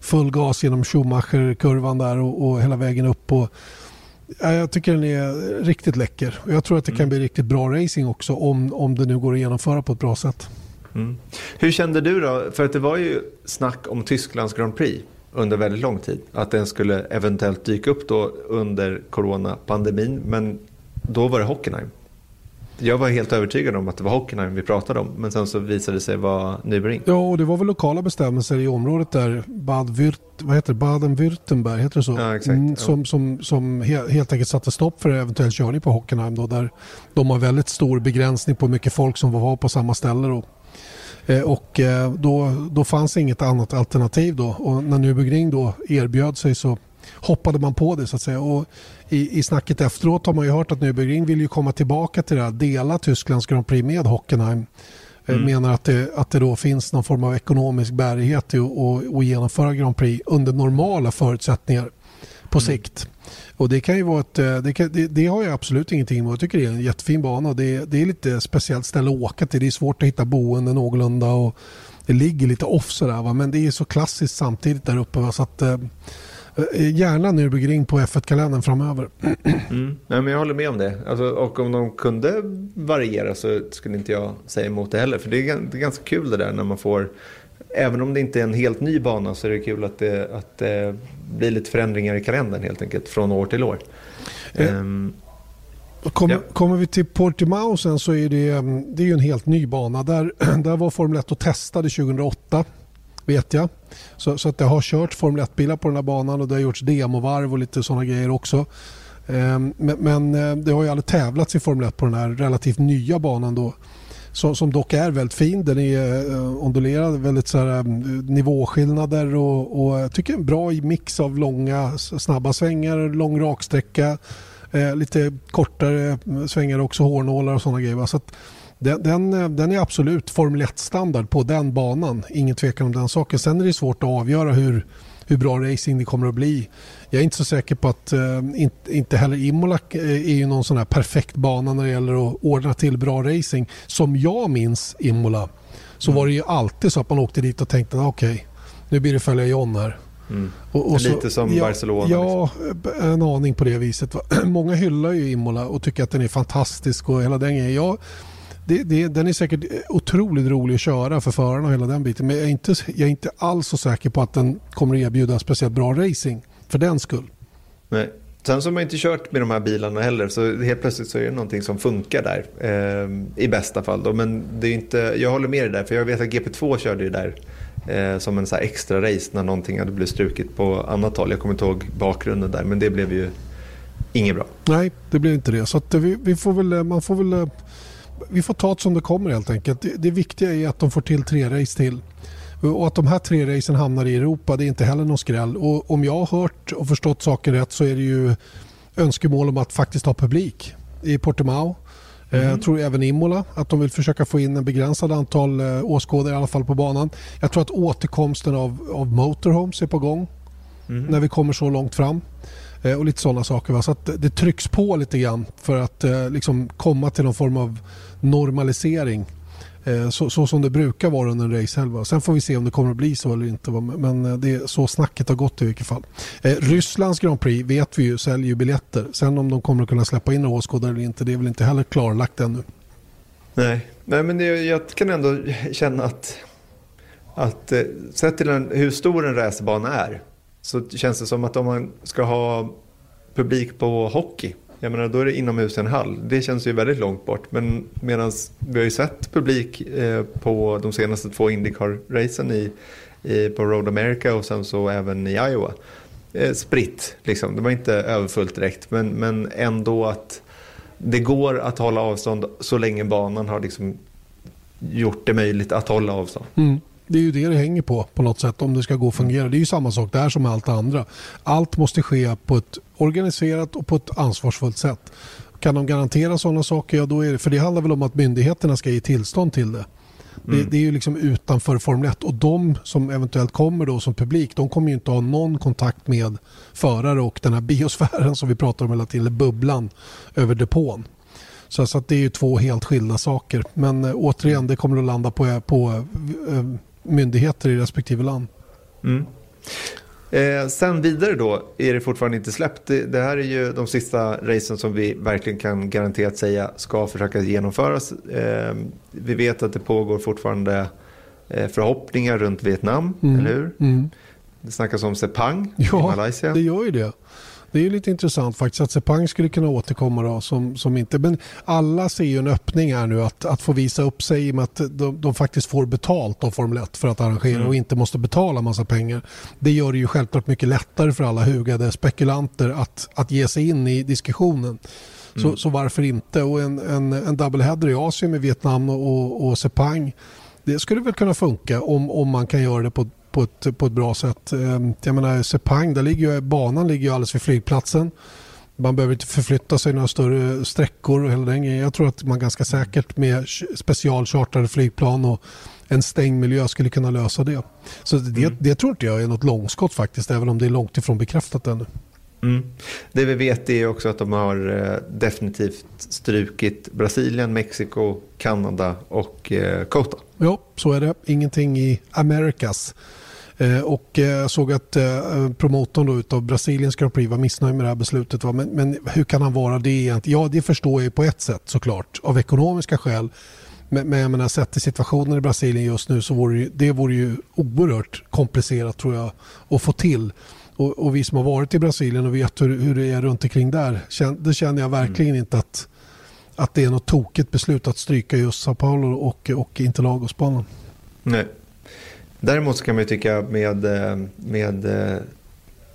full gas genom Schumacher-kurvan där och, och, hela vägen upp. Och, ja, jag tycker den är riktigt läcker. Jag tror att det kan mm. bli riktigt bra racing också om, om det nu går att genomföra på ett bra sätt. Mm. Hur kände du då? För att det var ju snack om Tysklands Grand Prix under väldigt lång tid. Att den skulle eventuellt dyka upp då under coronapandemin. Men då var det Hockenheim. Jag var helt övertygad om att det var Hockenheim vi pratade om. Men sen så visade det sig vara Nürburgring. Ja, och det var väl lokala bestämmelser i området där. Bad vad heter? Baden-Württemberg, heter det så? Ja, exakt. Mm, som, som, som helt enkelt satte stopp för eventuell körning på Hockenheim. Då, där de har väldigt stor begränsning på hur mycket folk som var på samma ställe. Då. Eh, och eh, då, då fanns inget annat alternativ då. Och när Nürburgring då erbjöd sig så hoppade man på det så att säga. Och i, I snacket efteråt har man ju hört att Nürburgring vill ju komma tillbaka till det här, dela Tysklands Grand Prix med Hockenheim. Eh, mm. Menar att det, att det då finns någon form av ekonomisk bärighet i att genomföra Grand Prix under normala förutsättningar på mm. sikt. Och det kan ju vara ett, det, kan, det, det, har jag absolut ingenting emot. Jag tycker det är en jättefin bana. Det, det är lite speciellt ställe att åka till. Det är svårt att hitta boende någorlunda och det ligger lite off sådär. Va? Men det är så klassiskt samtidigt där uppe. Va? Så att, eh, Eh, gärna Nürburgring på F1-kalendern framöver. Mm. Nej, men jag håller med om det. Alltså, och om de kunde variera så skulle inte jag säga emot det heller. För det är, det är ganska kul det där när man får Även om det inte är en helt ny bana så är det kul att det, att det blir lite förändringar i kalendern helt enkelt från år till år. Eh. Um, Kommer, ja. kommer vi till Portimao sen så är det, mm, det är en helt ny bana. Där, [clears throat] där var Formel 1 och testade 2008 vet jag. Så, så att det har kört Formel 1-bilar på den här banan och det har gjorts demovarv och lite sådana grejer också. Ehm, men, men eh, det har ju aldrig tävlats i Formel 1 på den här relativt nya banan då. Som, som dock är väldigt fin. Den är eh, ondulerad, väldigt så här, eh, nivåskillnader och, och jag tycker en bra mix av långa snabba svängar, lång raksträcka, lite kortare svängar också, hårnålar och sådana grejer. Så att, den, den, den, är absolut Formel 1-standard på den banan. Ingen tvekan om den saken. Sen är det svårt att avgöra hur, hur bra racing det kommer att bli. Jag är inte så säker på att uh, inte, inte heller Imola eh, är ju någon sån här perfekt bana när det gäller att ordna till bra racing. Som jag minns Imola så mm. var det ju alltid så att man åkte dit och tänkte okej, okay, nu blir det följa John här. Mm. Och, och så, Lite som ja, Barcelona. Ja, liksom. en aning på det viset. [clears throat] Många hyllar ju Imola och tycker att den är fantastisk och hela den grejen. Jag det, det, den är säkert otroligt rolig att köra för förarna och hela den biten. Men jag är, inte, jag är inte alls så säker på att den kommer att erbjuda speciellt bra racing för den skull. Nej. Sen så har man inte kört med de här bilarna heller så helt plötsligt så är det någonting som funkar där. Eh, I bästa fall då. Men det är inte, jag håller med dig där för jag vet att GP2 körde ju där eh, som en så extra race när någonting hade blivit strukit på annat håll. Jag kommer inte ihåg bakgrunden där men det blev ju inget bra. Nej, det blev inte det. Så vi, vi, får väl, man får väl eh, vi får ta det som det kommer helt enkelt. Det, det viktiga är att de får till tre race till. Och att de här tre racen hamnar i Europa det är inte heller någon skräll. Och om jag har hört och förstått saker rätt så är det ju önskemål om att faktiskt ha publik i Portimao. Mm. Jag tror även Imola att de vill försöka få in en begränsad antal eh, åskådare i alla fall på banan. Jag tror att återkomsten av, av motorhomes är på gång mm. när vi kommer så långt fram. Eh, och lite sådana saker. Va? Så att det trycks på lite grann för att liksom komma till någon form av normalisering. Eh, så, så, som det brukar vara under en racehelg. Sen får vi se om det kommer att bli så eller inte. Men eh, det är så snacket har gått i vilket fall. Eh, Rysslands Grand Prix vet vi ju säljer ju biljetter. Sen om de kommer att kunna släppa in åskådare eller inte det är väl inte heller klarlagt ännu. Nej, Nej men det, jag kan ändå känna att, att sett till en, hur stor en racerbana är så känns det som att om man ska ha publik på hockey jag menar, då är det inomhus i en hall. Det känns ju väldigt långt bort. Men medan vi har ju sett publik eh, på de senaste två Indycar-racen i, i, på Road America och sen så även i Iowa. Eh, spritt, liksom. Det var inte överfullt direkt. Men, men ändå att det går att hålla avstånd så länge banan har liksom gjort det möjligt att hålla avstånd. Mm. Det är ju det det hänger på på något sätt om det ska gå att fungera. Det är ju samma sak där som med allt andra. Allt måste ske på ett organiserat och på ett ansvarsfullt sätt. Kan de garantera sådana saker, ja då är det, för det handlar väl om att myndigheterna ska ge tillstånd till det. Mm. Det, det, är ju liksom utanför Formel 1 och de som eventuellt kommer då som publik de kommer ju inte ha någon kontakt med förare och den här biosfären som vi pratar om hela tiden, eller bubblan över depån. Så, så det är ju två helt skilda saker. Men äh, återigen, det kommer att landa på, på äh, myndigheter i respektive land. Mm. Eh, sen vidare då är det fortfarande inte släppt. Det, det, här är ju de sista racen som vi verkligen kan garanterat säga ska försöka genomföras. Eh, vi vet att det pågår fortfarande eh, förhoppningar runt Vietnam, mm. eller hur? Mm. Det snackas om Sepang ja, i Malaysia. det gör ju det. Det är lite intressant faktiskt att Sepang skulle kunna återkomma då som, som inte, men alla ser ju en öppning här nu att, att få visa upp sig i och med att de, de faktiskt får betalt av Formel 1 för att arrangera mm. och inte måste betala massa pengar. Det gör det ju självklart mycket lättare för alla hugade spekulanter att, att ge sig in i diskussionen. Så, mm. så varför inte? Och en, en, en doubleheader i Asien med Vietnam och, och Sepang det skulle väl kunna funka om, om man kan göra det på, på, ett, på ett bra sätt. Ehm, jag menar Sepang, där ligger ju, banan ligger ju alldeles vid flygplatsen. Man behöver inte förflytta sig några större sträckor och hela den Jag tror att man ganska säkert med specialchartrade flygplan och en stängd miljö skulle kunna lösa det. Så det, mm. det tror inte jag är något långskott faktiskt, även om det är långt ifrån bekräftat ännu. Mm. Det vi vet är också att de har eh, definitivt strukit Brasilien, Mexiko, Kanada och eh, Kota. Ja, så är det. Ingenting i Americas. Eh, och jag såg att promotorn då utav Brasiliens Grand Prix var missnöjd med det här beslutet. Men, men hur kan han vara det egentligen? Ja, det förstår jag på ett sätt såklart, av ekonomiska skäl. Men, men jag menar, sett till situationen i Brasilien just nu så vore det, det vore ju oerhört komplicerat tror jag att få till. Och, och, vi som har varit i Brasilien och vet hur, hur det är runt omkring där, det känner jag verkligen mm. inte att, att det är något tokigt beslut att stryka just Sao Paulo och, och Interlagosbanan. Nej. Däremot kan man ju tycka med, eh, med eh,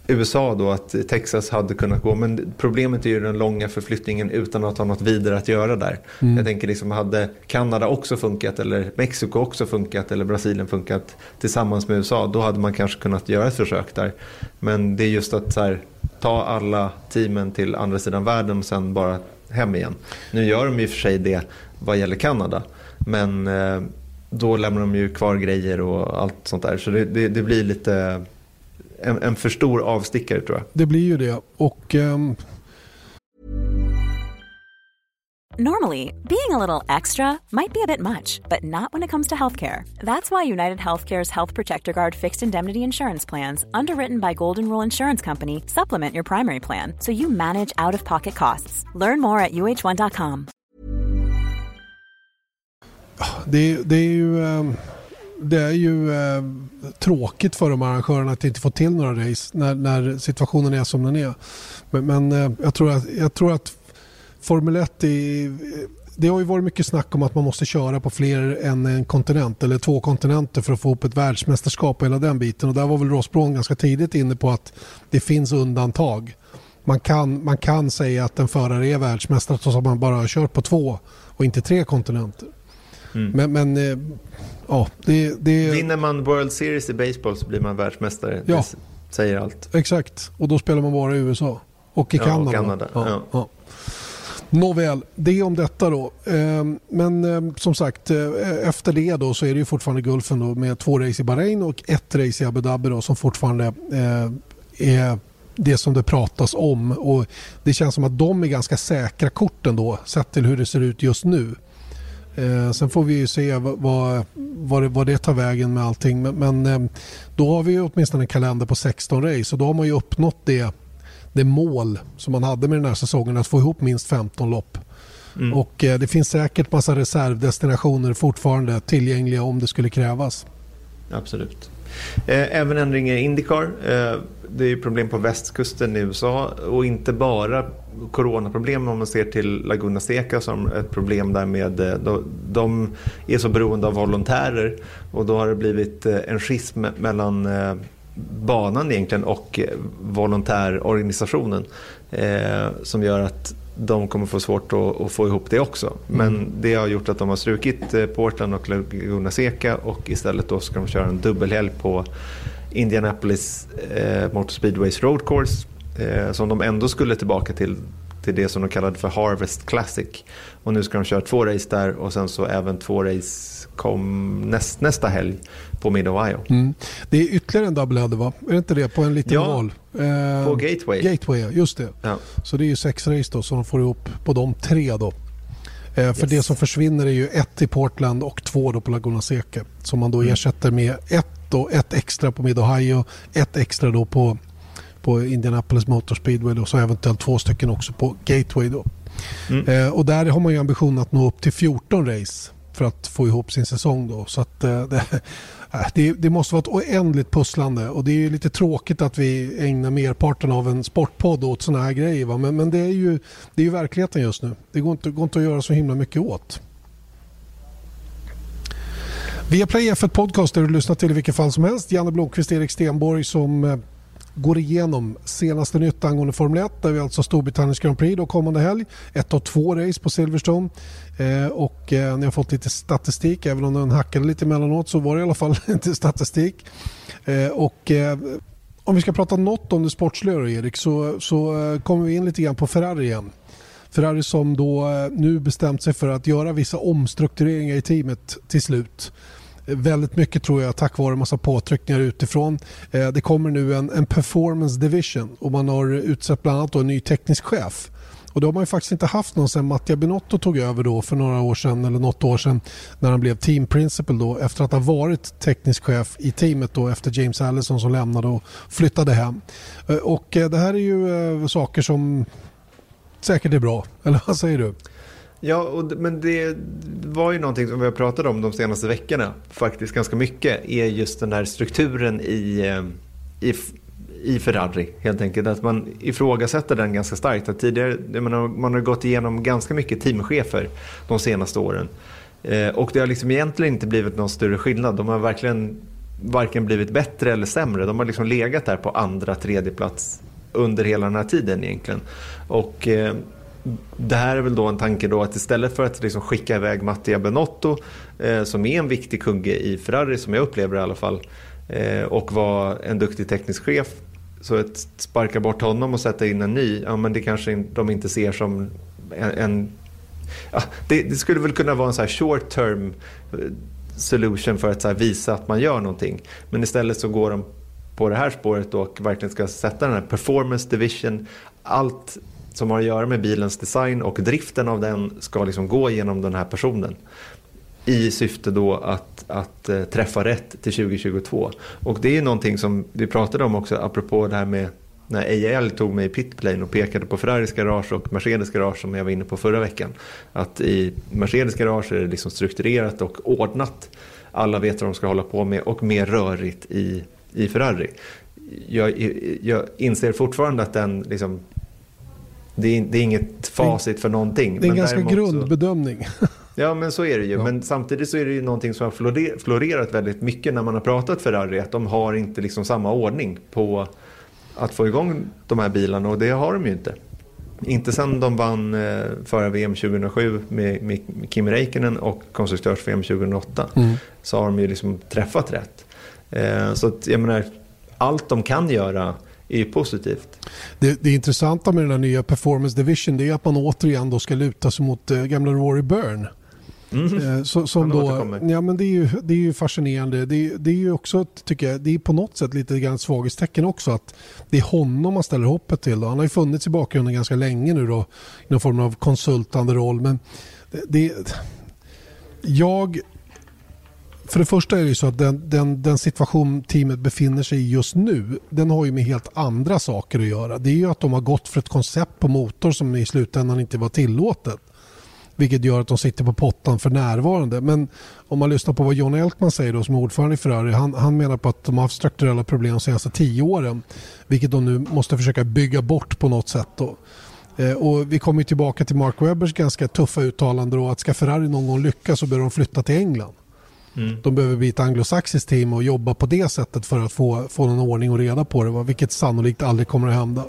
USA då att Texas hade kunnat gå. Men problemet är ju den långa förflyttningen utan att ha något vidare att göra där. Mm. Jag tänker liksom hade Kanada också funkat eller Mexiko också funkat eller Brasilien funkat tillsammans med USA. Då hade man kanske kunnat göra ett försök där. Men det är just att här, ta alla teamen till andra sidan världen och sen bara hem igen. Nu gör de och för sig det vad gäller Kanada. Men eh, då lämnar de ju kvar grejer och allt sånt där. Så det, det, det blir lite en, en för stor avstickare tror jag. Det blir ju det. Och... Um... Normally, being a little extra might be a bit much, but not when it comes to healthcare. That's why United Healthcare's Health Protector Guard fixed indemnity insurance plans, underwritten by Golden Rule Insurance Company, supplement your primary plan so you manage out of pocket costs. Learn more at uh1.com. Det, det är ju... Det är ju eh, tråkigt för de arrangörerna att inte få till några race när, när situationen är som den är. Men, men eh, jag, tror att, jag tror att Formel 1 är, det har ju varit mycket snack om att man måste köra på fler än en kontinent eller två kontinenter för att få upp ett världsmästerskap och hela den biten. Och där var väl Ross Brown ganska tidigt inne på att det finns undantag. Man kan, man kan säga att en förare är världsmästare trots att man bara har kört på två och inte tre kontinenter. Mm. Men, men eh, ja, det, det... Vinner man World Series i baseball så blir man världsmästare. Ja. Det säger allt. Exakt, och då spelar man bara i USA. Och i ja, Kanada. Och Kanada. Ja, ja. Nåväl, det om detta då. Ehm, men ehm, som sagt, eh, efter det då så är det ju fortfarande Gulfen då med två race i Bahrain och ett race i Abu Dhabi då som fortfarande eh, är det som det pratas om. Och det känns som att de är ganska säkra korten då sett till hur det ser ut just nu. Eh, sen får vi ju se vad, vad, vad, det, tar vägen med allting. Men, men eh, då har vi åtminstone en kalender på 16 race och då har man ju uppnått det, det mål som man hade med den här säsongen att få ihop minst 15 lopp. Mm. Och eh, det finns säkert massa reservdestinationer fortfarande tillgängliga om det skulle krävas. Absolut. Eh, även ändringar i Indycar. Eh, det är problem på västkusten i USA och inte bara coronaproblem om man ser till Laguna Seca som ett problem där med eh, de är så beroende av volontärer och då har det blivit en schism mellan banan egentligen och volontärorganisationen som gör att de kommer få svårt att, få ihop det också. Men mm. det har gjort att de har strukit eh, Portland och Laguna Seca och istället då ska de köra en dubbelhelg på Indianapolis eh, Motor Speedways Road Course eh, som de ändå skulle tillbaka till till det som de kallade för Harvest Classic. Och nu ska de köra två race där och sen så även två race kom näst, nästa helg på Mid Ohio. Mm. Det är ytterligare en doubleheader va? Är det inte det? På en liten ja, val? Eh, på Gateway. Gateway, just det. Ja. Så det är ju sex race då som de får ihop på de tre då. Eh, yes. För det som försvinner är ju ett i Portland och två då på Laguna Seca. Som man då mm. ersätter med ett, då, ett extra på Mid Ohio, ett extra då på, på Indianapolis Motor Speedway och så eventuellt två stycken också på Gateway. Då. Mm. Eh, och där har man ju ambitionen att nå upp till 14 race för att få ihop sin säsong. Då. Så att, eh, det, [laughs] det, det, måste vara ett oändligt pusslande och det är lite tråkigt att vi ägnar merparten av en sportpodd åt sådana här grejer. Va? Men, men det, är ju, det är ju verkligheten just nu. Det går inte, går inte att göra så himla mycket åt. Viaplay F1 Podcast där du lyssnar till i vilket fall som helst. Janne Blomqvist, Erik Stenborg som eh, går igenom senaste nytt angående Formel 1 där vi alltså Storbritanniens Grand Prix då kommande helg. Ett av två race på Silverstone. Eh, och eh, ni har fått lite statistik, även om den hackade lite emellanåt så var det i alla fall [laughs] lite statistik. Eh, och eh, om vi ska prata något om det sportsliga Erik så, så eh, kommer vi in lite grann på Ferrari igen. Ferrari som då eh, nu bestämt sig för att göra vissa omstruktureringar i teamet till slut. Eh, väldigt mycket tror jag tack vare en massa påtryckningar utifrån. Eh, det kommer nu en, en performance division och man har utsett bland annat en ny teknisk chef. Och det har man ju faktiskt inte haft någon sen Mattia Binotto tog över då för några år sedan eller något år sedan när han blev team principal då efter att ha varit teknisk chef i teamet då efter James Allison som lämnade och flyttade hem. Och det här är ju saker som säkert är bra, [laughs] eller vad säger du? Ja, och, men det var ju någonting som vi har pratat om de senaste veckorna, faktiskt ganska mycket, är just den här strukturen i, eh, i, i Ferrari. Helt enkelt att man ifrågasätter den ganska starkt. Att tidigare, menar, man har gått igenom ganska mycket teamchefer de senaste åren. Eh, och det har liksom egentligen inte blivit någon större skillnad. De har verkligen varken blivit bättre eller sämre. De har liksom legat där på andra, tredje plats under hela den här tiden egentligen. Och eh, det här är väl då en tanke då att istället för att liksom skicka iväg Mattia Benotto eh, som är en viktig kugge i Ferrari som jag upplever i alla fall eh, och var en duktig teknisk chef så att sparka bort honom och sätta in en ny, ja men det kanske de inte ser som en, en ja, det, det, skulle väl kunna vara en så här short term eh, solution för att så visa att man gör någonting. Men istället så går de på det här spåret och verkligen ska sätta den här performance division. Allt som har att göra med bilens design och driften av den ska liksom gå genom den här personen. I syfte då att, att eh, träffa rätt till 2022. Och det är någonting som vi pratade om också apropå det här med när AIL tog mig i pitplane och pekade på Ferraris garage och Mercedes garage som jag var inne på förra veckan. Att i Mercedes garage är det liksom strukturerat och ordnat. Alla vet vad de ska hålla på med och mer rörigt i, i Ferrari. Jag, jag inser fortfarande att den liksom, det är, det är inget facit för någonting. Det är en ganska grundbedömning. Så, [laughs] ja, men så är det ju. Ja. Men samtidigt så är det ju någonting som har florerat väldigt mycket när man har pratat Ferrari. Att de har inte liksom samma ordning på att få igång de här bilarna och det har de ju inte. Inte sen de vann eh, förra VM 2007 med, med Kim Räikkönen och konstruktörs-VM 2008 mm. så har de ju liksom träffat rätt. Eh, så att, jag menar, allt de kan göra är ju positivt. Det, det intressanta med den här nya Performance Division det är att man återigen då ska luta sig mot äh, gamla Rory Byrne. Mm. Eh, så, som då, ja, men det, är ju, det är ju fascinerande. Det, det är ju också, tycker jag, det är på något sätt lite grann svaghetstecken också att det är honom man ställer hoppet till. Då. Han har ju funnits i bakgrunden ganska länge nu då, i någon form av konsultande roll. Men det, det jag för det första är det så att den, den, den, situation teamet befinner sig i just nu den har ju med helt andra saker att göra. Det är ju att de har gått för ett koncept på motor som i slutändan inte var tillåtet. Vilket gör att de sitter på pottan för närvarande. Men om man lyssnar på vad John Elkman säger då, som är ordförande i Ferrari. Han, han menar på att de har haft strukturella problem de senaste tio åren. Vilket de nu måste försöka bygga bort på något sätt. Då. Eh, och vi kommer tillbaka till Mark Webbers ganska tuffa uttalande då att ska Ferrari någon gång lyckas så bör de flytta till England. Mm. De behöver bli ett anglosaxiskt team och jobba på det sättet för att få, få någon ordning och reda på det. Vilket sannolikt aldrig kommer att hända.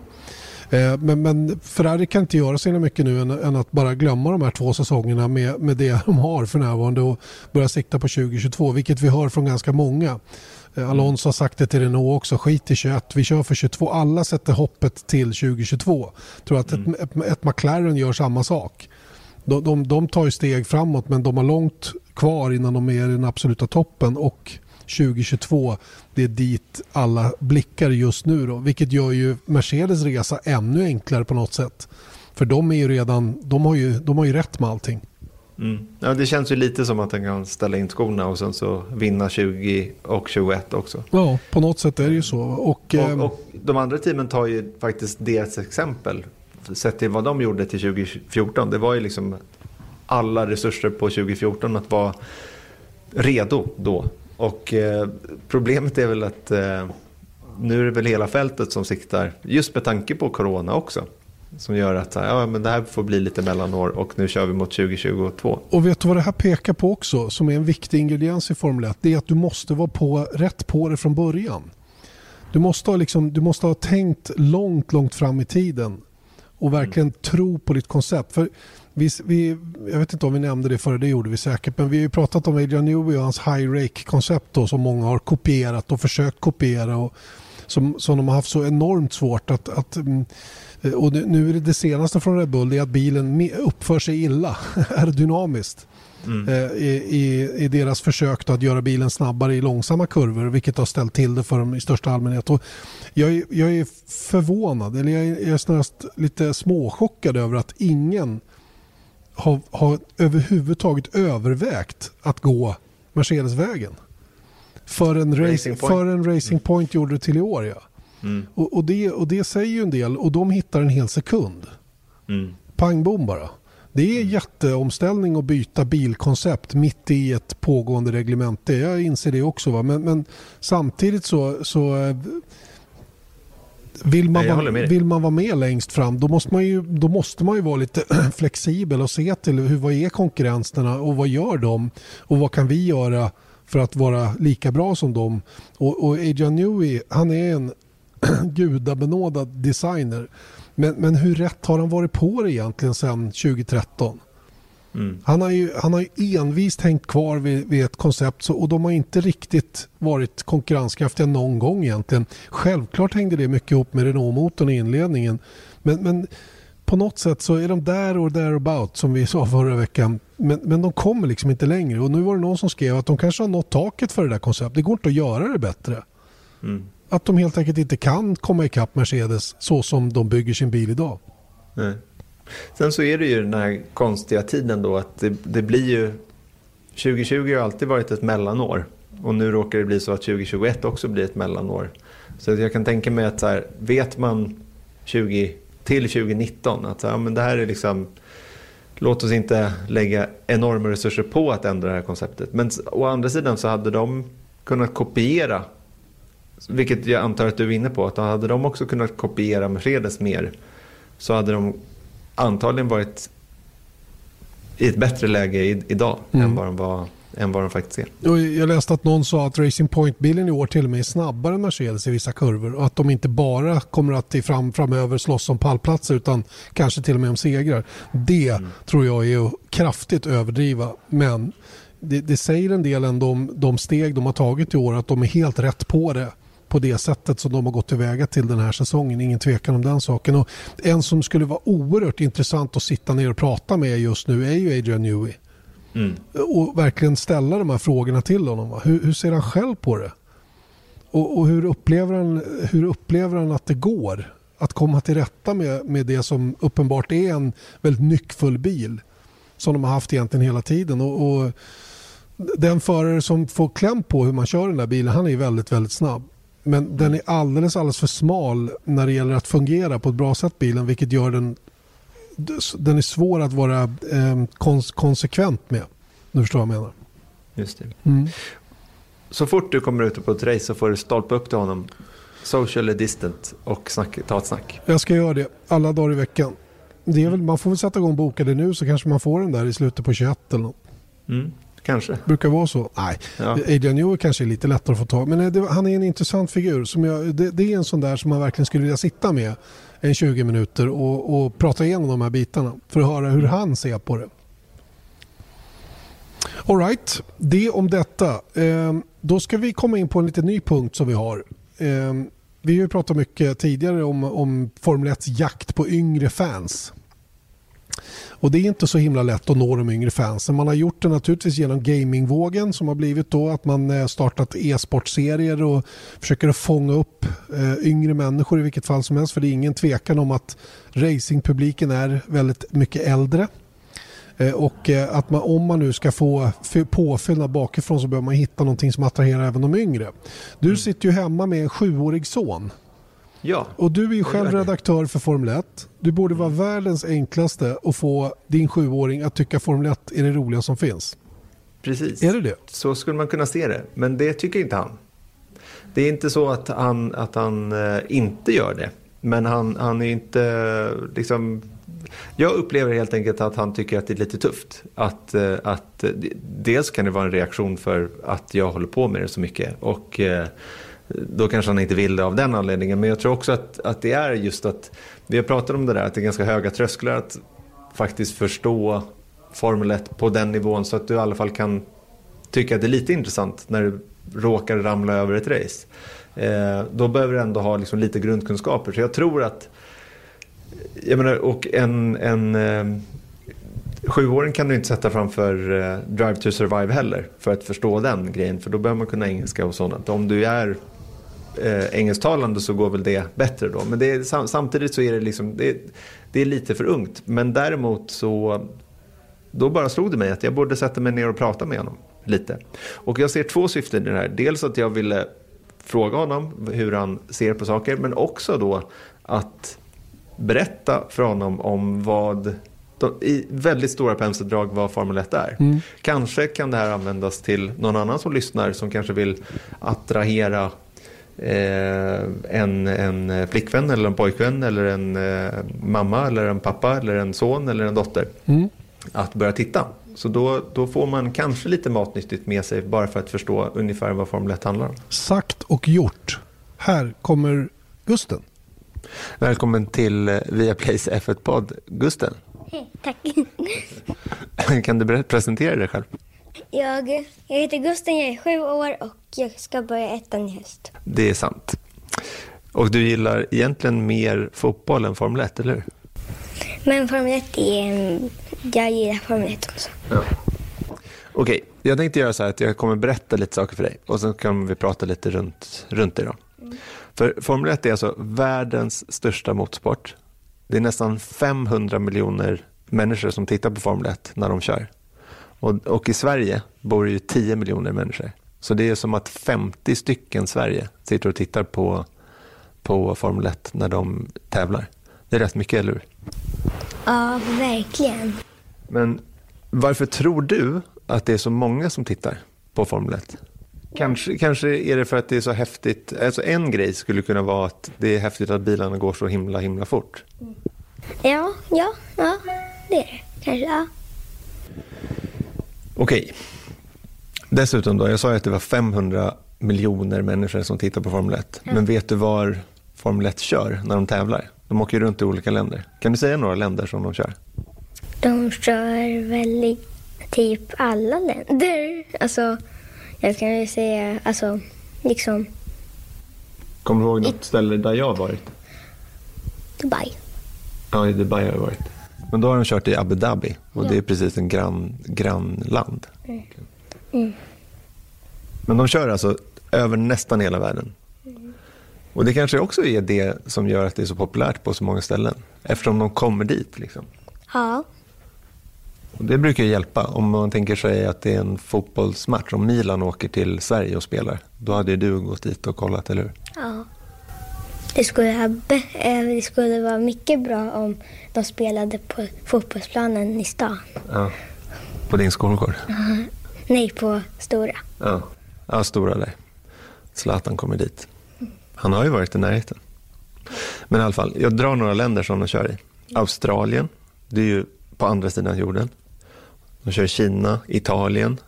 Eh, men, men Ferrari kan inte göra så mycket nu än, än, att bara glömma de här två säsongerna med, med det [laughs] de har för närvarande och börja sikta på 2022. Vilket vi hör från ganska många. Eh, Alonso har sagt det till Renault också, skit i 21, vi kör för 22. Alla sätter hoppet till 2022. Jag tror att mm. ett, ett McLaren gör samma sak. De, de, de tar ju steg framåt men de har långt kvar innan de är i den absoluta toppen och 2022 det är dit alla blickar just nu då, vilket gör ju Mercedes resa ännu enklare på något sätt. För de är ju redan, de har ju, de har ju rätt med allting. Mm. Ja, det känns ju lite som att den kan ställa in skorna och sen så vinna 20 och 21 också. Ja, på något sätt är det ju så. Och, och, ehm, och de andra teamen tar ju faktiskt deras exempel. Sett till vad de gjorde till 2014. Det var ju liksom alla resurser på 2014 att vara redo då. Och eh, problemet är väl att eh, nu är det väl hela fältet som siktar, just med tanke på corona också. Som gör att ja, men det här får bli lite mellanår och nu kör vi mot 2022. Och vet du vad det här pekar på också, som är en viktig ingrediens i Formel 1? Det är att du måste vara på, rätt på det från början. Du måste, ha liksom, du måste ha tänkt långt, långt fram i tiden och verkligen mm. tro på ditt koncept. För vi, vi, jag vet inte om vi nämnde det förr, det gjorde vi säkert, men vi har ju pratat om Adrian Newey och hans high rake-koncept som många har kopierat och försökt kopiera och som, som de har haft så enormt svårt att, att mm, och nu är det det senaste från Red Bull, är att bilen uppför sig illa [laughs] aerodynamiskt. Mm. Eh, I, i, i, deras försök att göra bilen snabbare i långsamma kurvor vilket har ställt till det för dem i största allmänhet. Och jag, är, jag är förvånad, eller jag är, jag är snarast lite småchockad över att ingen har, har överhuvudtaget övervägt att gå Mercedesvägen. För en Racing en racing mm. point gjorde det till i år. Ja. Mm. Och, och, det, och det säger ju en del och de hittar en hel sekund. Mm. Pang bom bara. Det är mm. jätteomställning att byta bilkoncept mitt i ett pågående reglemente. Jag inser det också. Va? Men, men samtidigt så, så eh, vill man, vara, vill man vara med längst fram då måste man ju, då måste man ju vara lite [clears throat] flexibel och se till hur, vad är konkurrenterna och vad gör de och vad kan vi göra för att vara lika bra som dem. Och, och Adrian Newey, han är en [clears throat] gudabenådad designer. Men, men hur rätt har han varit på det egentligen sedan 2013? Mm. Han, har ju, han har ju envist hängt kvar vid, vid ett koncept så, och de har inte riktigt varit konkurrenskraftiga någon gång egentligen. Självklart hängde det mycket ihop med Renault-motorn i inledningen. Men, men på något sätt så är de där och därabout som vi sa förra veckan. Men, men de kommer liksom inte längre. Och nu var det någon som skrev att de kanske har nått taket för det där konceptet. Det går inte att göra det bättre. Mm. Att de helt enkelt inte kan komma ikapp Mercedes så som de bygger sin bil idag. Nej. Sen så är det ju den här konstiga tiden då att det, det blir ju 2020 har alltid varit ett mellanår och nu råkar det bli så att 2021 också blir ett mellanår. Så jag kan tänka mig att så här, vet man 20 till 2019 att så här, men det här är liksom låt oss inte lägga enorma resurser på att ändra det här konceptet. Men å andra sidan så hade de kunnat kopiera vilket jag antar att du är inne på, att hade de också kunnat kopiera Mercedes mer så hade de antagligen varit i ett bättre läge idag mm. än, vad de var, än vad de faktiskt är. Jag läste att någon sa att Racing Point-bilen i år till och med är snabbare än Mercedes i vissa kurvor och att de inte bara kommer att i fram, framöver slåss om pallplatser utan kanske till och med om segrar. Det mm. tror jag är att kraftigt överdriva men det, det säger en del ändå om de steg de har tagit i år att de är helt rätt på det på det sättet som de har gått tillväga till den här säsongen. Ingen tvekan om den saken. Och en som skulle vara oerhört intressant att sitta ner och prata med just nu är ju Adrian Newey. Mm. Och verkligen ställa de här frågorna till honom. Hur, hur ser han själv på det? Och, och, hur, upplever han, hur upplever han att det går? Att komma till rätta med, med det som uppenbart är en väldigt nyckfull bil. Som de har haft egentligen hela tiden. Och, och den förare som får kläm på hur man kör den där bilen, han är väldigt, väldigt snabb. Men den är alldeles, alldeles för smal när det gäller att fungera på ett bra sätt bilen vilket gör den den är svår att vara eh, kons konsekvent med. Du förstår vad jag menar. Just det. Mm. Så fort du kommer ut på ett race så får du stolpa upp till honom socially distant och snack, ta ett snack. Jag ska göra det alla dagar i veckan. Det är väl, man får väl sätta igång och boka det nu så kanske man får den där i slutet på 21 eller något. Mm kanske. Brukar vara så. Nej, ja. Adrian Newey kanske är lite lättare att få tag Men det, han är en intressant figur. Som jag, det, det, är en sån där som man verkligen skulle vilja sitta med en 20 minuter och, och prata igenom de här bitarna. För att höra hur han ser på det. Alright, det om detta. Eh, då ska vi komma in på en lite ny punkt som vi har. Eh, vi har ju pratat mycket tidigare om, om Formel 1 jakt på yngre fans. Och det är inte så himla lätt att nå de yngre fansen. Man har gjort det naturligtvis genom gamingvågen som har blivit då att man eh, startat e-sportserier och försöker att fånga upp eh, yngre människor i vilket fall som helst. För det är ingen tvekan om att racingpubliken är väldigt mycket äldre. Eh, och att man, om man nu ska få påfyllnad bakifrån så behöver man hitta någonting som attraherar även de yngre. Du mm. sitter ju hemma med en sjuårig son. Ja. Och du är ju själv redaktör för Formel 1. Du borde vara världens enklaste att få din sjuåring att tycka Formel 1 är det roliga som finns. Precis. Är det det? Så skulle man kunna se det. Men det tycker inte han. Det är inte så att han, att han eh, inte gör det. Men han, han är inte liksom... Jag upplever helt enkelt att han tycker att det är lite tufft. Att, eh, att, eh, dels kan det vara en reaktion för att jag håller på med det så mycket. Och då kanske han inte vill det av den anledningen. Men jag tror också att, att det är just att, vi har pratat om det där, att det är ganska höga trösklar att faktiskt förstå Formel 1 på den nivån så att du i alla fall kan tycka att det är lite intressant när du råkar ramla över ett race. Eh, då behöver du ändå ha liksom lite grundkunskaper. Så jag tror att, jag menar, och en, en eh, sjuåring kan du inte sätta framför eh, Drive to Survive heller för att förstå den grejen. För då behöver man kunna engelska och sådant. Om du är eh, engelsktalande så går väl det bättre då. Men är, sam, samtidigt så är det liksom, det, det är lite för ungt. Men däremot så, då bara slog det mig att jag borde sätta mig ner och prata med honom lite. Och jag ser två syften i det här. Dels att jag ville fråga honom hur han ser på saker, men också då att berätta för honom om vad de, i väldigt stora penseldrag vad Formel 1 är. Kanske kan det här användas till någon annan som lyssnar som kanske vill attrahera en, en flickvän eller en pojkvän eller en eh, mamma eller en pappa eller en son eller en dotter att börja titta. Så då, då får man kanske lite matnyttigt med sig bara för att förstå ungefär vad Formel 1 handlar om. Sagt och gjort. Här kommer Gusten. Välkommen till eh, Viaplays F1-podd. Gusten, Hej, tack. [laughs] kan du presentera dig själv? Jag, jag heter Gusten, jag är sju år och jag ska börja ettan i höst. Det är sant. Och du gillar egentligen mer fotboll än Formel 1, eller hur? Men Formel 1 är... Jag gillar Formel 1 också. Okej, jag tänkte göra så här att jag kommer berätta lite saker för dig och sen kan vi prata lite runt, runt det då. För Formel 1 är alltså världens största motorsport. Det är nästan 500 miljoner människor som tittar på Formel 1 när de kör. Och, och i Sverige bor det ju 10 miljoner människor. Så det är som att 50 stycken Sverige sitter och tittar på, på Formel 1 när de tävlar. Det är rätt mycket, eller hur? Ja, verkligen. Men varför tror du att det är så många som tittar på Formel 1? Kanske, kanske är det för att det är så häftigt. Alltså en grej skulle kunna vara att det är häftigt att bilarna går så himla himla fort. Ja, ja, ja. Det är det. Kanske, ja. Okej. Dessutom då, jag sa ju att det var 500 miljoner människor som tittar på Formel 1. Men vet du var Formel 1 kör när de tävlar? De åker ju runt i olika länder. Kan du säga några länder som de kör? De kör väl i typ alla länder. Alltså, jag kan ju säga, alltså, liksom Kommer du ihåg något ställe där jag har varit? Dubai. Ja, i Dubai har jag varit. Men då har de kört i Abu Dhabi och det är precis en grann, grannland. Men de kör alltså över nästan hela världen. Och det kanske också är det som gör att det är så populärt på så många ställen. Eftersom de kommer dit. Liksom. Ja. Och det brukar hjälpa. Om man tänker sig att det är en fotbollsmatch. Om Milan åker till Sverige och spelar. Då hade ju du gått dit och kollat, eller hur? Ja. Det skulle, ha eh, det skulle vara mycket bra om de spelade på fotbollsplanen i stan. Ja. På din skolgård? Nej, på Stora. Ja, ja stora där. Zlatan kommer dit. Han har ju varit i närheten. Men i alla fall, jag drar några länder som de kör i. Australien, det är ju på andra sidan jorden. De kör i Kina, Italien,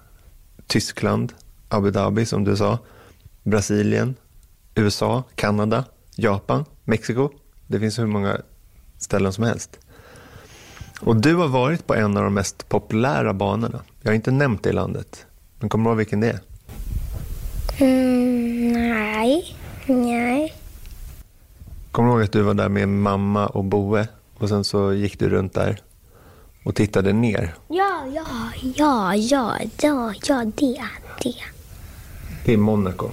Tyskland, Abu Dhabi som du sa, Brasilien, USA, Kanada, Japan, Mexiko. Det finns hur många ställen som helst. Och du har varit på en av de mest populära banorna. Jag har inte nämnt det i landet. Men kommer du ihåg vilken det är? Mm, nej. Nej. Kommer du ihåg att du var där med mamma och Boe och sen så gick du runt där och tittade ner? Ja, ja, ja, ja, ja, ja, det, det. Det är Monaco.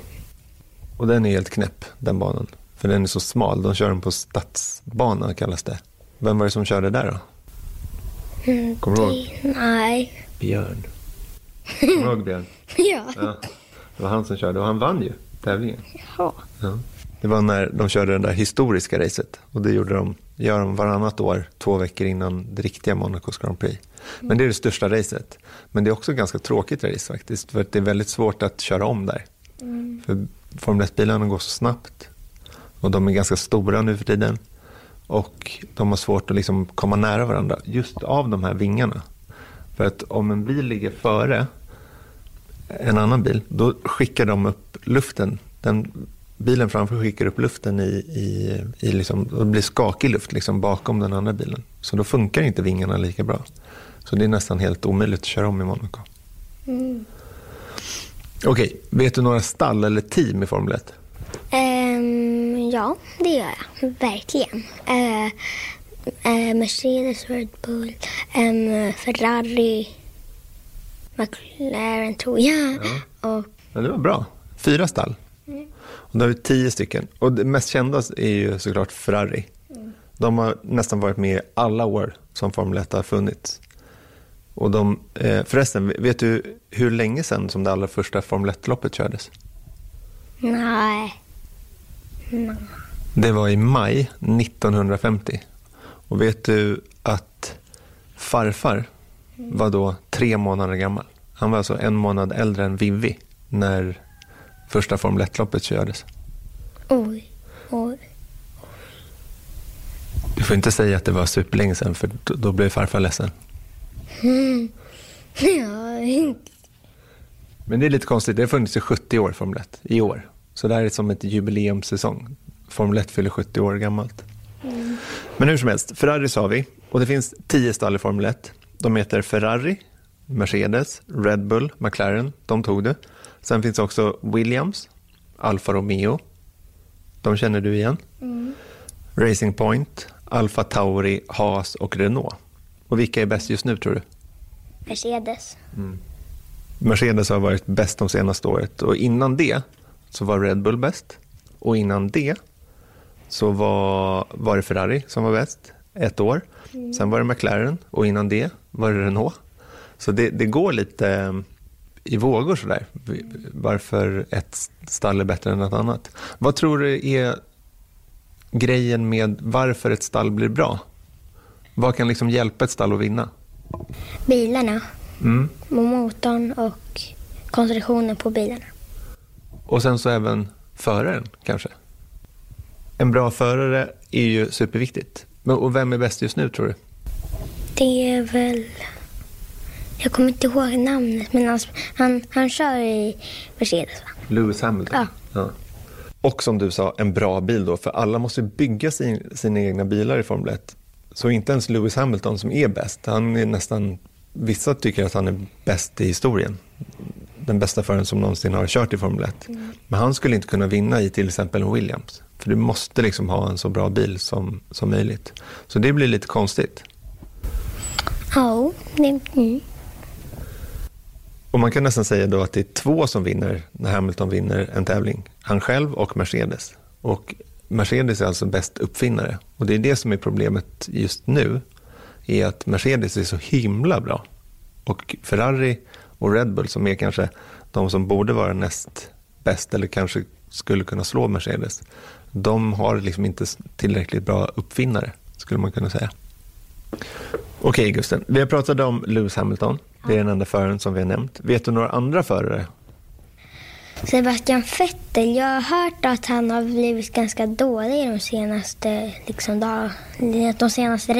Och den är helt knäpp, den banan. För den är så smal. De kör den på stadsbana kallas det. Vem var det som körde där då? Mm, Kommer du ihåg? nej. Björn. [laughs] Kommer du ihåg Björn? Ja. Ja. Det var han som körde och han vann ju tävlingen. ja. Ja. Det var när de körde det där historiska racet och det gjorde de, gör de varannat år, två veckor innan det riktiga Monacos Grand Prix. Men det är det största racet. Men det är också ett ganska tråkigt race faktiskt, för det är väldigt svårt att köra om där. Mm. För Formel 1-bilarna går så snabbt och de är ganska stora nu för tiden. Och de har svårt att liksom komma nära varandra just av de här vingarna. För att om en bil ligger före en annan bil, då skickar de upp luften. Den bilen framför skickar upp luften i, i, i liksom, det blir skakig luft liksom bakom den andra bilen. Så då funkar inte vingarna lika bra. Så det är nästan helt omöjligt att köra om i Monaco. Mm. Okej, vet du några stall eller team i Formel 1? Ja, det gör jag. Verkligen. Uh, uh, Mercedes, Red Bull, um, Ferrari, McLaren tror jag. Ja. Och... Ja, det var bra. Fyra stall. Mm. Och då har vi tio stycken. Och det mest kända är ju såklart Ferrari. Mm. De har nästan varit med alla år som Formel 1 har funnits. Och de, eh, förresten, vet du hur länge sedan som det allra första Formel 1-loppet kördes? Nej. Det var i maj 1950. Och vet du att farfar var då tre månader gammal. Han var alltså en månad äldre än Vivi när första Formel 1-loppet kördes. Oj, oj. Du får inte säga att det var superlänge sedan för då blir farfar ledsen. Mm. Ja, inte. Men det är lite konstigt, det har funnits i 70 år Formel 1 i år. Så det här är som ett jubileumssäsong. Formel 1 fyller 70 år gammalt. Mm. Men hur som helst, Ferrari sa vi och det finns 10 stall i Formel 1. De heter Ferrari, Mercedes, Red Bull, McLaren. De tog det. Sen finns också Williams, Alfa Romeo. De känner du igen. Mm. Racing Point, Alfa Tauri, Haas och Renault. Och vilka är bäst just nu tror du? Mercedes. Mm. Mercedes har varit bäst de senaste året och innan det så var Red Bull bäst och innan det så var, var det Ferrari som var bäst ett år. Mm. Sen var det McLaren och innan det var det Renault. Så det, det går lite eh, i vågor sådär, varför ett stall är bättre än ett annat. Vad tror du är grejen med varför ett stall blir bra? Vad kan liksom hjälpa ett stall att vinna? Bilarna, mm. motorn och konstruktionen på bilarna. Och sen så även föraren kanske? En bra förare är ju superviktigt. Och vem är bäst just nu tror du? Det är väl... Jag kommer inte ihåg namnet, men han, han, han kör i Mercedes va? Lewis Hamilton? Ja. ja. Och som du sa, en bra bil då, för alla måste bygga sin, sina egna bilar i Formel 1. Så inte ens Lewis Hamilton som är bäst, han är nästan, vissa tycker att han är bäst i historien. Den bästa föraren som någonsin har kört i Formel 1. Mm. Men han skulle inte kunna vinna i till exempel Williams. För du måste liksom ha en så bra bil som, som möjligt. Så det blir lite konstigt. Ja, det... Mm. Och man kan nästan säga då att det är två som vinner när Hamilton vinner en tävling. Han själv och Mercedes. Och Mercedes är alltså bäst uppfinnare. Och det är det som är problemet just nu. Är att Mercedes är så himla bra. Och Ferrari och Red Bull som är kanske de som borde vara näst bäst eller kanske skulle kunna slå Mercedes. De har liksom inte tillräckligt bra uppfinnare skulle man kunna säga. Okej Gusten, vi har pratat om Lewis Hamilton. Det är den enda föraren som vi har nämnt. Vet du några andra förare Sebastian Vettel, jag har hört att han har blivit ganska dålig de senaste, liksom, dag, de senaste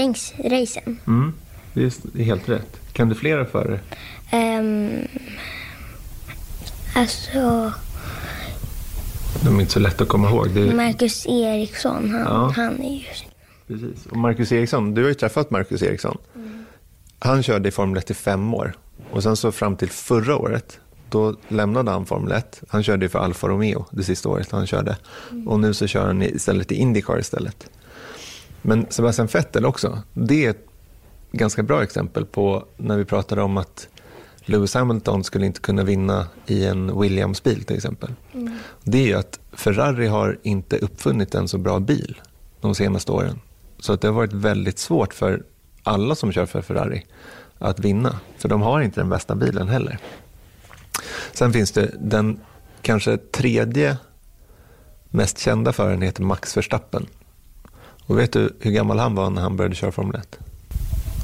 racen. Mm, det är helt rätt. Kan du flera förare? Um, alltså... De är inte så lätt att komma ihåg. Det... Marcus Eriksson, han, ja. han är ju... Precis. Och Marcus Eriksson, du har ju träffat Marcus Eriksson. Mm. Han körde i Formel 1 i fem år. Och sen så fram till förra året då lämnade han Formel 1. Han körde för Alfa Romeo det sista året han körde. Mm. Och nu så kör han istället i Indycar istället. Men Sebastian Vettel också, det är ett ganska bra exempel på när vi pratade om att Lewis Hamilton skulle inte kunna vinna i en Williams-bil till exempel. Mm. Det är ju att Ferrari har inte uppfunnit en så bra bil de senaste åren. Så att det har varit väldigt svårt för alla som kör för Ferrari att vinna. För de har inte den bästa bilen heller. Sen finns det den kanske tredje mest kända föraren heter Max Verstappen. Och vet du hur gammal han var när han började köra Formel 1?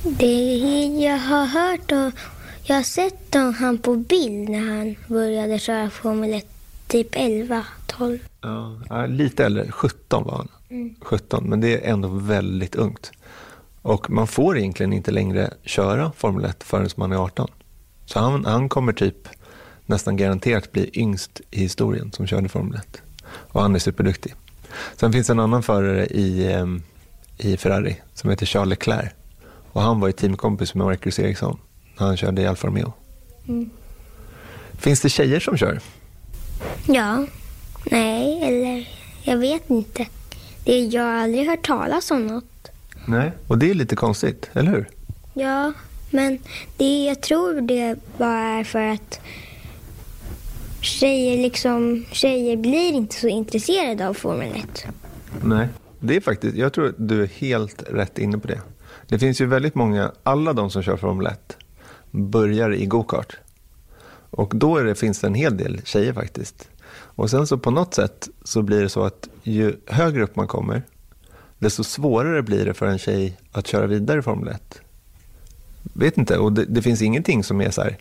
Det jag har hört och jag har sett han på bild när han började köra Formel 1, typ 11, 12. Ja, lite äldre, 17 var han. Mm. 17, men det är ändå väldigt ungt. Och man får egentligen inte längre köra Formel 1 förrän man är 18. Så han, han kommer typ nästan garanterat bli yngst i historien som körde Formel 1. Och han är superduktig. Sen finns en annan förare i, ehm, i Ferrari som heter Charles Leclerc. Och han var ju teamkompis med Marcus Ericsson när han körde i Alfa Romeo. Mm. Finns det tjejer som kör? Ja. Nej, eller jag vet inte. Det, jag har aldrig hört talas om något. Nej, och det är lite konstigt, eller hur? Ja, men det, jag tror det bara är för att tjejer, liksom, tjejer blir inte så intresserade av Formel 1. Nej, det är faktiskt, jag tror du är helt rätt inne på det. Det finns ju väldigt många, alla de som kör Formel 1 börjar i gokart. Och då är det, finns det en hel del tjejer faktiskt. Och sen så på något sätt så blir det så att ju högre upp man kommer, desto svårare blir det för en tjej att köra vidare i Formel 1. Vet inte, och det, det finns ingenting som är så här,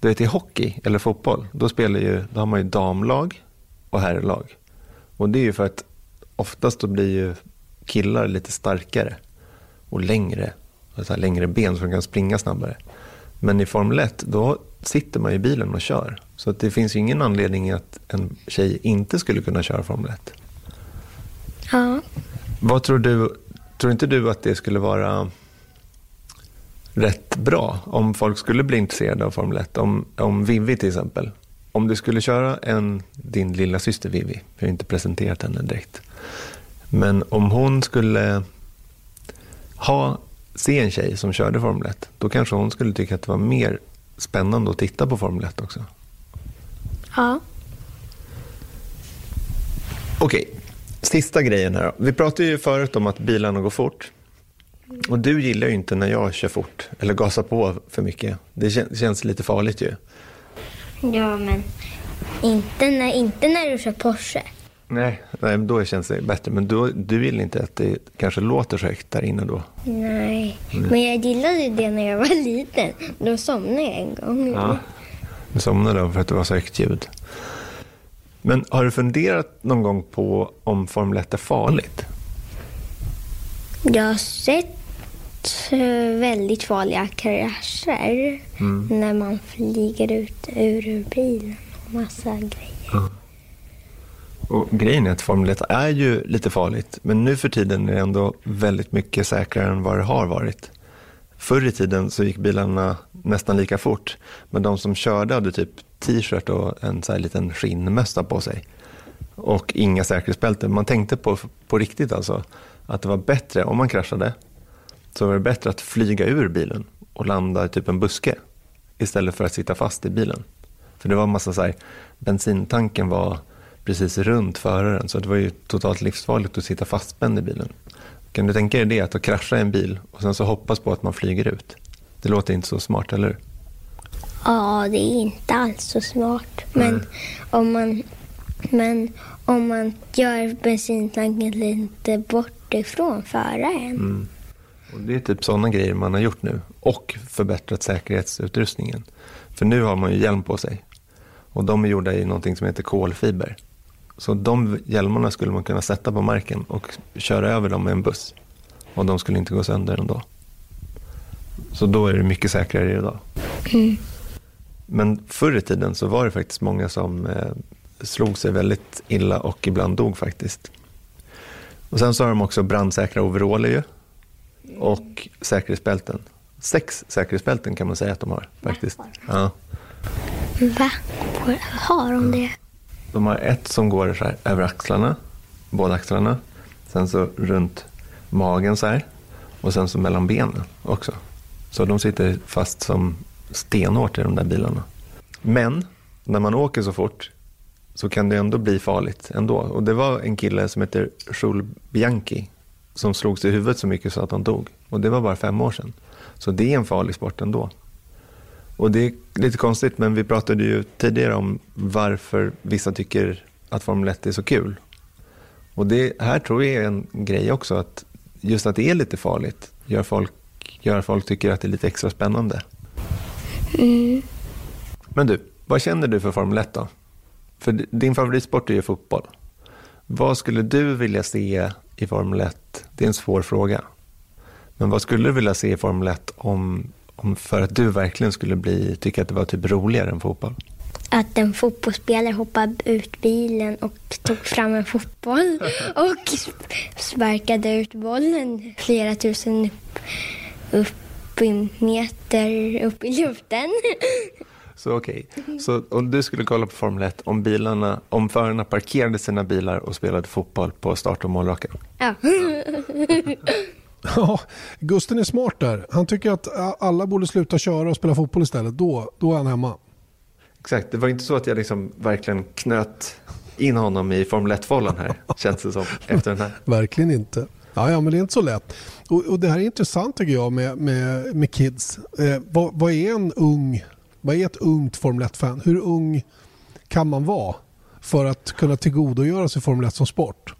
du vet i hockey eller fotboll, då, spelar ju, då har man ju damlag och herrlag. Och det är ju för att oftast då blir ju killar lite starkare och längre, alltså längre ben så de kan springa snabbare. Men i Formel 1, då sitter man i bilen och kör. Så det finns ju ingen anledning att en tjej inte skulle kunna köra Formel 1. Ja. Vad tror du, tror inte du att det skulle vara rätt bra om folk skulle bli intresserade av Formel 1? Om, om Vivi till exempel. Om du skulle köra en, din lilla syster Vivi, vi har inte presenterat henne direkt. Men om hon skulle ha, se en tjej som körde Formel 1, då kanske hon skulle tycka att det var mer spännande att titta på Formel 1 också. Ja. Okej, sista grejen här då. Vi pratade ju förut om att bilarna går fort. Och du gillar ju inte när jag kör fort eller gasar på för mycket. Det känns lite farligt ju. Ja, men inte när, inte när du kör Porsche. Nej, nej då känns det bättre. Men du, du vill inte att det kanske låter så högt där inne då? Nej, mm. men jag gillade det när jag var liten. Då somnade jag en gång. Ja, du somnade då för att det var så högt ljud. Men har du funderat någon gång på om Formel 1 är farligt? Jag har sett Eh, väldigt farliga krascher mm. när man flyger ut ur bilen och massa grejer. Ja. Och grejen är att Formel 1 är ju lite farligt, men nu för tiden är det ändå väldigt mycket säkrare än vad det har varit. Förr i tiden så gick bilarna nästan lika fort, men de som körde hade typ t-shirt och en så här liten skinnmössa på sig. Och inga säkerhetsbälten. Man tänkte på, på riktigt alltså att det var bättre om man kraschade så var det bättre att flyga ur bilen och landa i typ en buske istället för att sitta fast i bilen. För det var en massa så här, bensintanken var precis runt föraren så det var ju totalt livsfarligt att sitta fastspänd i bilen. Kan du tänka dig det, att krascha i en bil och sen så hoppas på att man flyger ut? Det låter inte så smart, eller hur? Ja, det är inte alls så smart. Men, mm. om, man, men om man gör bensintanken lite bort ifrån föraren. Mm. Och det är typ sådana grejer man har gjort nu. Och förbättrat säkerhetsutrustningen. För nu har man ju hjälm på sig. Och de är gjorda i någonting som heter kolfiber. Så de hjälmarna skulle man kunna sätta på marken och köra över dem med en buss. Och de skulle inte gå sönder ändå. Så då är det mycket säkrare idag. Mm. Men förr i tiden så var det faktiskt många som eh, slog sig väldigt illa och ibland dog faktiskt. Och sen så har de också brandsäkra overaller ju och säkerhetsbälten. Sex säkerhetsbälten kan man säga att de har faktiskt. Ja. Va? Har de det? De har ett som går så här över axlarna, båda axlarna. Sen så runt magen så här. Och sen så mellan benen också. Så de sitter fast som stenhårt i de där bilarna. Men när man åker så fort så kan det ändå bli farligt ändå. Och det var en kille som heter Schul Bianchi som slog sig i huvudet så mycket så att han dog. Och det var bara fem år sedan. Så det är en farlig sport ändå. Och det är lite konstigt, men vi pratade ju tidigare om varför vissa tycker att Formel 1 är så kul. Och det här tror jag är en grej också, att just att det är lite farligt gör folk, gör folk tycker att det är lite extra spännande. Mm. Men du, vad känner du för Formel 1 då? För din favoritsport är ju fotboll. Vad skulle du vilja se i Formel 1? Det är en svår fråga. Men vad skulle du vilja se i Formel 1 om, om för att du verkligen skulle bli, tycka att det var typ roligare än fotboll? Att en fotbollsspelare hoppade ut bilen och tog fram en fotboll och sparkade ut bollen flera tusen upp i meter upp i luften. Så okej, okay. så om du skulle kolla på Formel 1 om, bilarna, om förarna parkerade sina bilar och spelade fotboll på start och målraken? Ja. [laughs] Ja, Gusten är smart där. Han tycker att alla borde sluta köra och spela fotboll istället. Då, då är han hemma. Exakt, det var inte så att jag liksom verkligen knöt in honom i Formel 1-follen här, [laughs] känns det som, efter den här. Verkligen inte. Ja, ja, men det är inte så lätt. Och, och det här är intressant tycker jag med, med, med kids. Eh, vad, vad, är en ung, vad är ett ungt Formel 1-fan? Hur ung kan man vara för att kunna tillgodogöra sig Formel 1 som sport?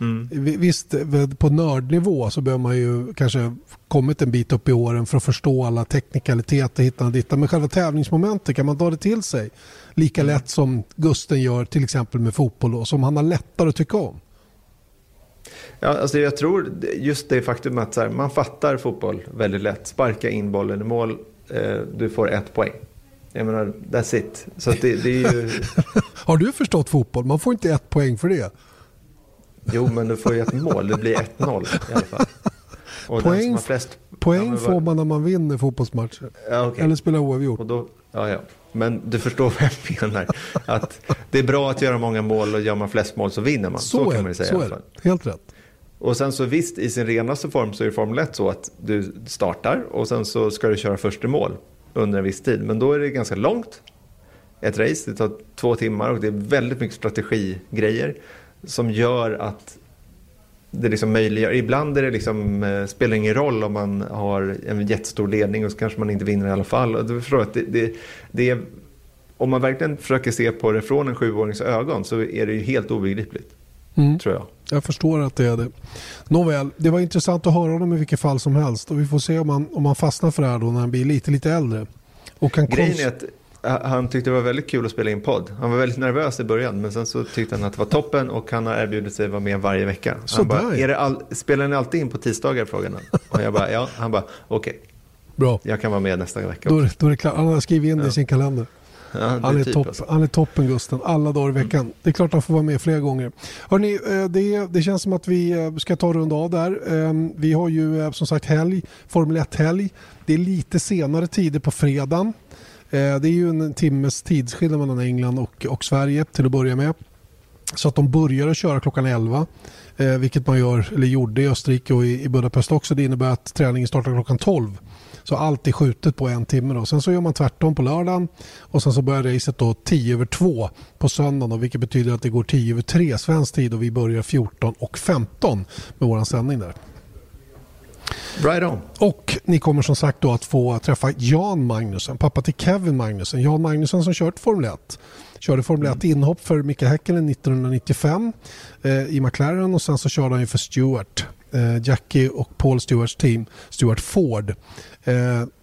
Mm. Visst, på nördnivå så behöver man ju kanske kommit en bit upp i åren för att förstå alla teknikaliteter, hitta och ditta. Men själva tävlingsmomentet, kan man ta det till sig lika mm. lätt som Gusten gör till exempel med fotboll då, som han har lättare att tycka om? Ja, alltså jag tror just det faktum att här, man fattar fotboll väldigt lätt. Sparka in bollen i mål, eh, du får ett poäng. Jag menar, that's it. Så det, det är ju... [laughs] Har du förstått fotboll? Man får inte ett poäng för det. Jo, men du får ju ett mål. Det blir 1-0 i alla fall. Och poäng flest... poäng ja, får man när man vinner fotbollsmatcher. Ja, okay. Eller spelar oavgjort. Och då, ja, ja. Men du förstår vad jag menar. Att det är bra att göra många mål och gör man flest mål så vinner man. Så, så kan man ju säga. Så är det. Helt rätt. Och sen så visst, i sin renaste form så är Formel 1 så att du startar och sen så ska du köra första mål under en viss tid. Men då är det ganska långt. Ett race, det tar två timmar och det är väldigt mycket strategigrejer som gör att det liksom möjliggör. Ibland är det liksom, eh, spelar ingen roll om man har en jättestor ledning och så kanske man inte vinner i alla fall. Och du förstår att det, det, det är, om man verkligen försöker se på det från en sjuårings ögon så är det ju helt obegripligt. Mm. Tror jag. Jag förstår att det är det. Nåväl, det var intressant att höra honom i vilket fall som helst. Och vi får se om han, om han fastnar för det här då när han blir lite, lite äldre. Och kan Grejen är att han tyckte det var väldigt kul att spela in podd. Han var väldigt nervös i början men sen så tyckte han att det var toppen och han har erbjudit sig att vara med varje vecka. Han bara, är det all, spelar ni alltid in på tisdagar? Frågan Och jag bara, ja. Han bara, okej. Okay. Bra. Jag kan vara med nästa vecka. Då, då är det klart. Han har skrivit in det ja. i sin kalender. Ja, han, är typ topp, alltså. han är toppen Gusten, alla dagar i veckan. Mm. Det är klart han får vara med flera gånger. Hörrni, eh, det, det känns som att vi eh, ska ta runda av där. Ehm, vi har ju eh, som sagt helg, Formel 1-helg. Det är lite senare tider på fredagen. Eh, det är ju en timmes tidsskillnad mellan England och, och Sverige till att börja med. Så att de börjar att köra klockan 11. Eh, vilket man gör, eller gjorde i Österrike och i, i Budapest också. Det innebär att träningen startar klockan 12. Så allt är skjutet på en timme. Då. Sen så gör man tvärtom på lördagen och sen så börjar racet då 10 över 2 på söndagen. Då, vilket betyder att det går 10 över 3 svensk tid och vi börjar 14 och 15 med vår sändning där. Right on. Och ni kommer som sagt då att få träffa Jan Magnussen, pappa till Kevin Magnussen. Jan Magnussen som kört Formel 1. Körde Formel 1 mm. inhopp för Mika Häkkinen 1995 eh, i McLaren och sen så körde han ju för Stewart. Eh, Jackie och Paul Stewarts team, Stewart Ford. Eh,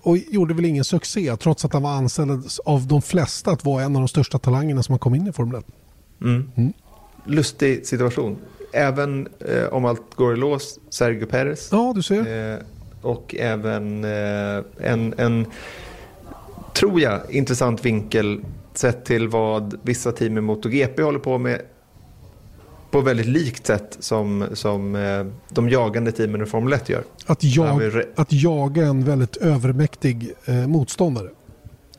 och gjorde väl ingen succé trots att han var ansedd av de flesta att vara en av de största talangerna som har kommit in i Formel 1. Mm. Mm. Lustig situation även eh, om allt går i lås, Sergio Perez. Ja, du ser. Eh, och även eh, en, en, tror jag, intressant vinkel sett till vad vissa team i MotoGP håller på med på väldigt likt sätt som, som eh, de jagande teamen i Formel 1 gör. Att, jag, att jaga en väldigt övermäktig eh, motståndare.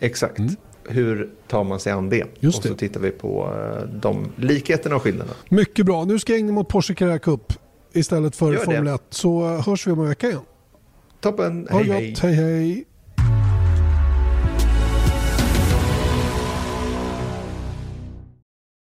Exakt. Mm hur tar man sig an det? Just och så tittar vi på eh, de likheterna och skillnaderna. Mycket bra. Nu ska jag ägna mot Porsche Carrera Cup istället för Formel 1. Så hörs vi om en vecka igen. Toppen. Hej, hej. hej, hej.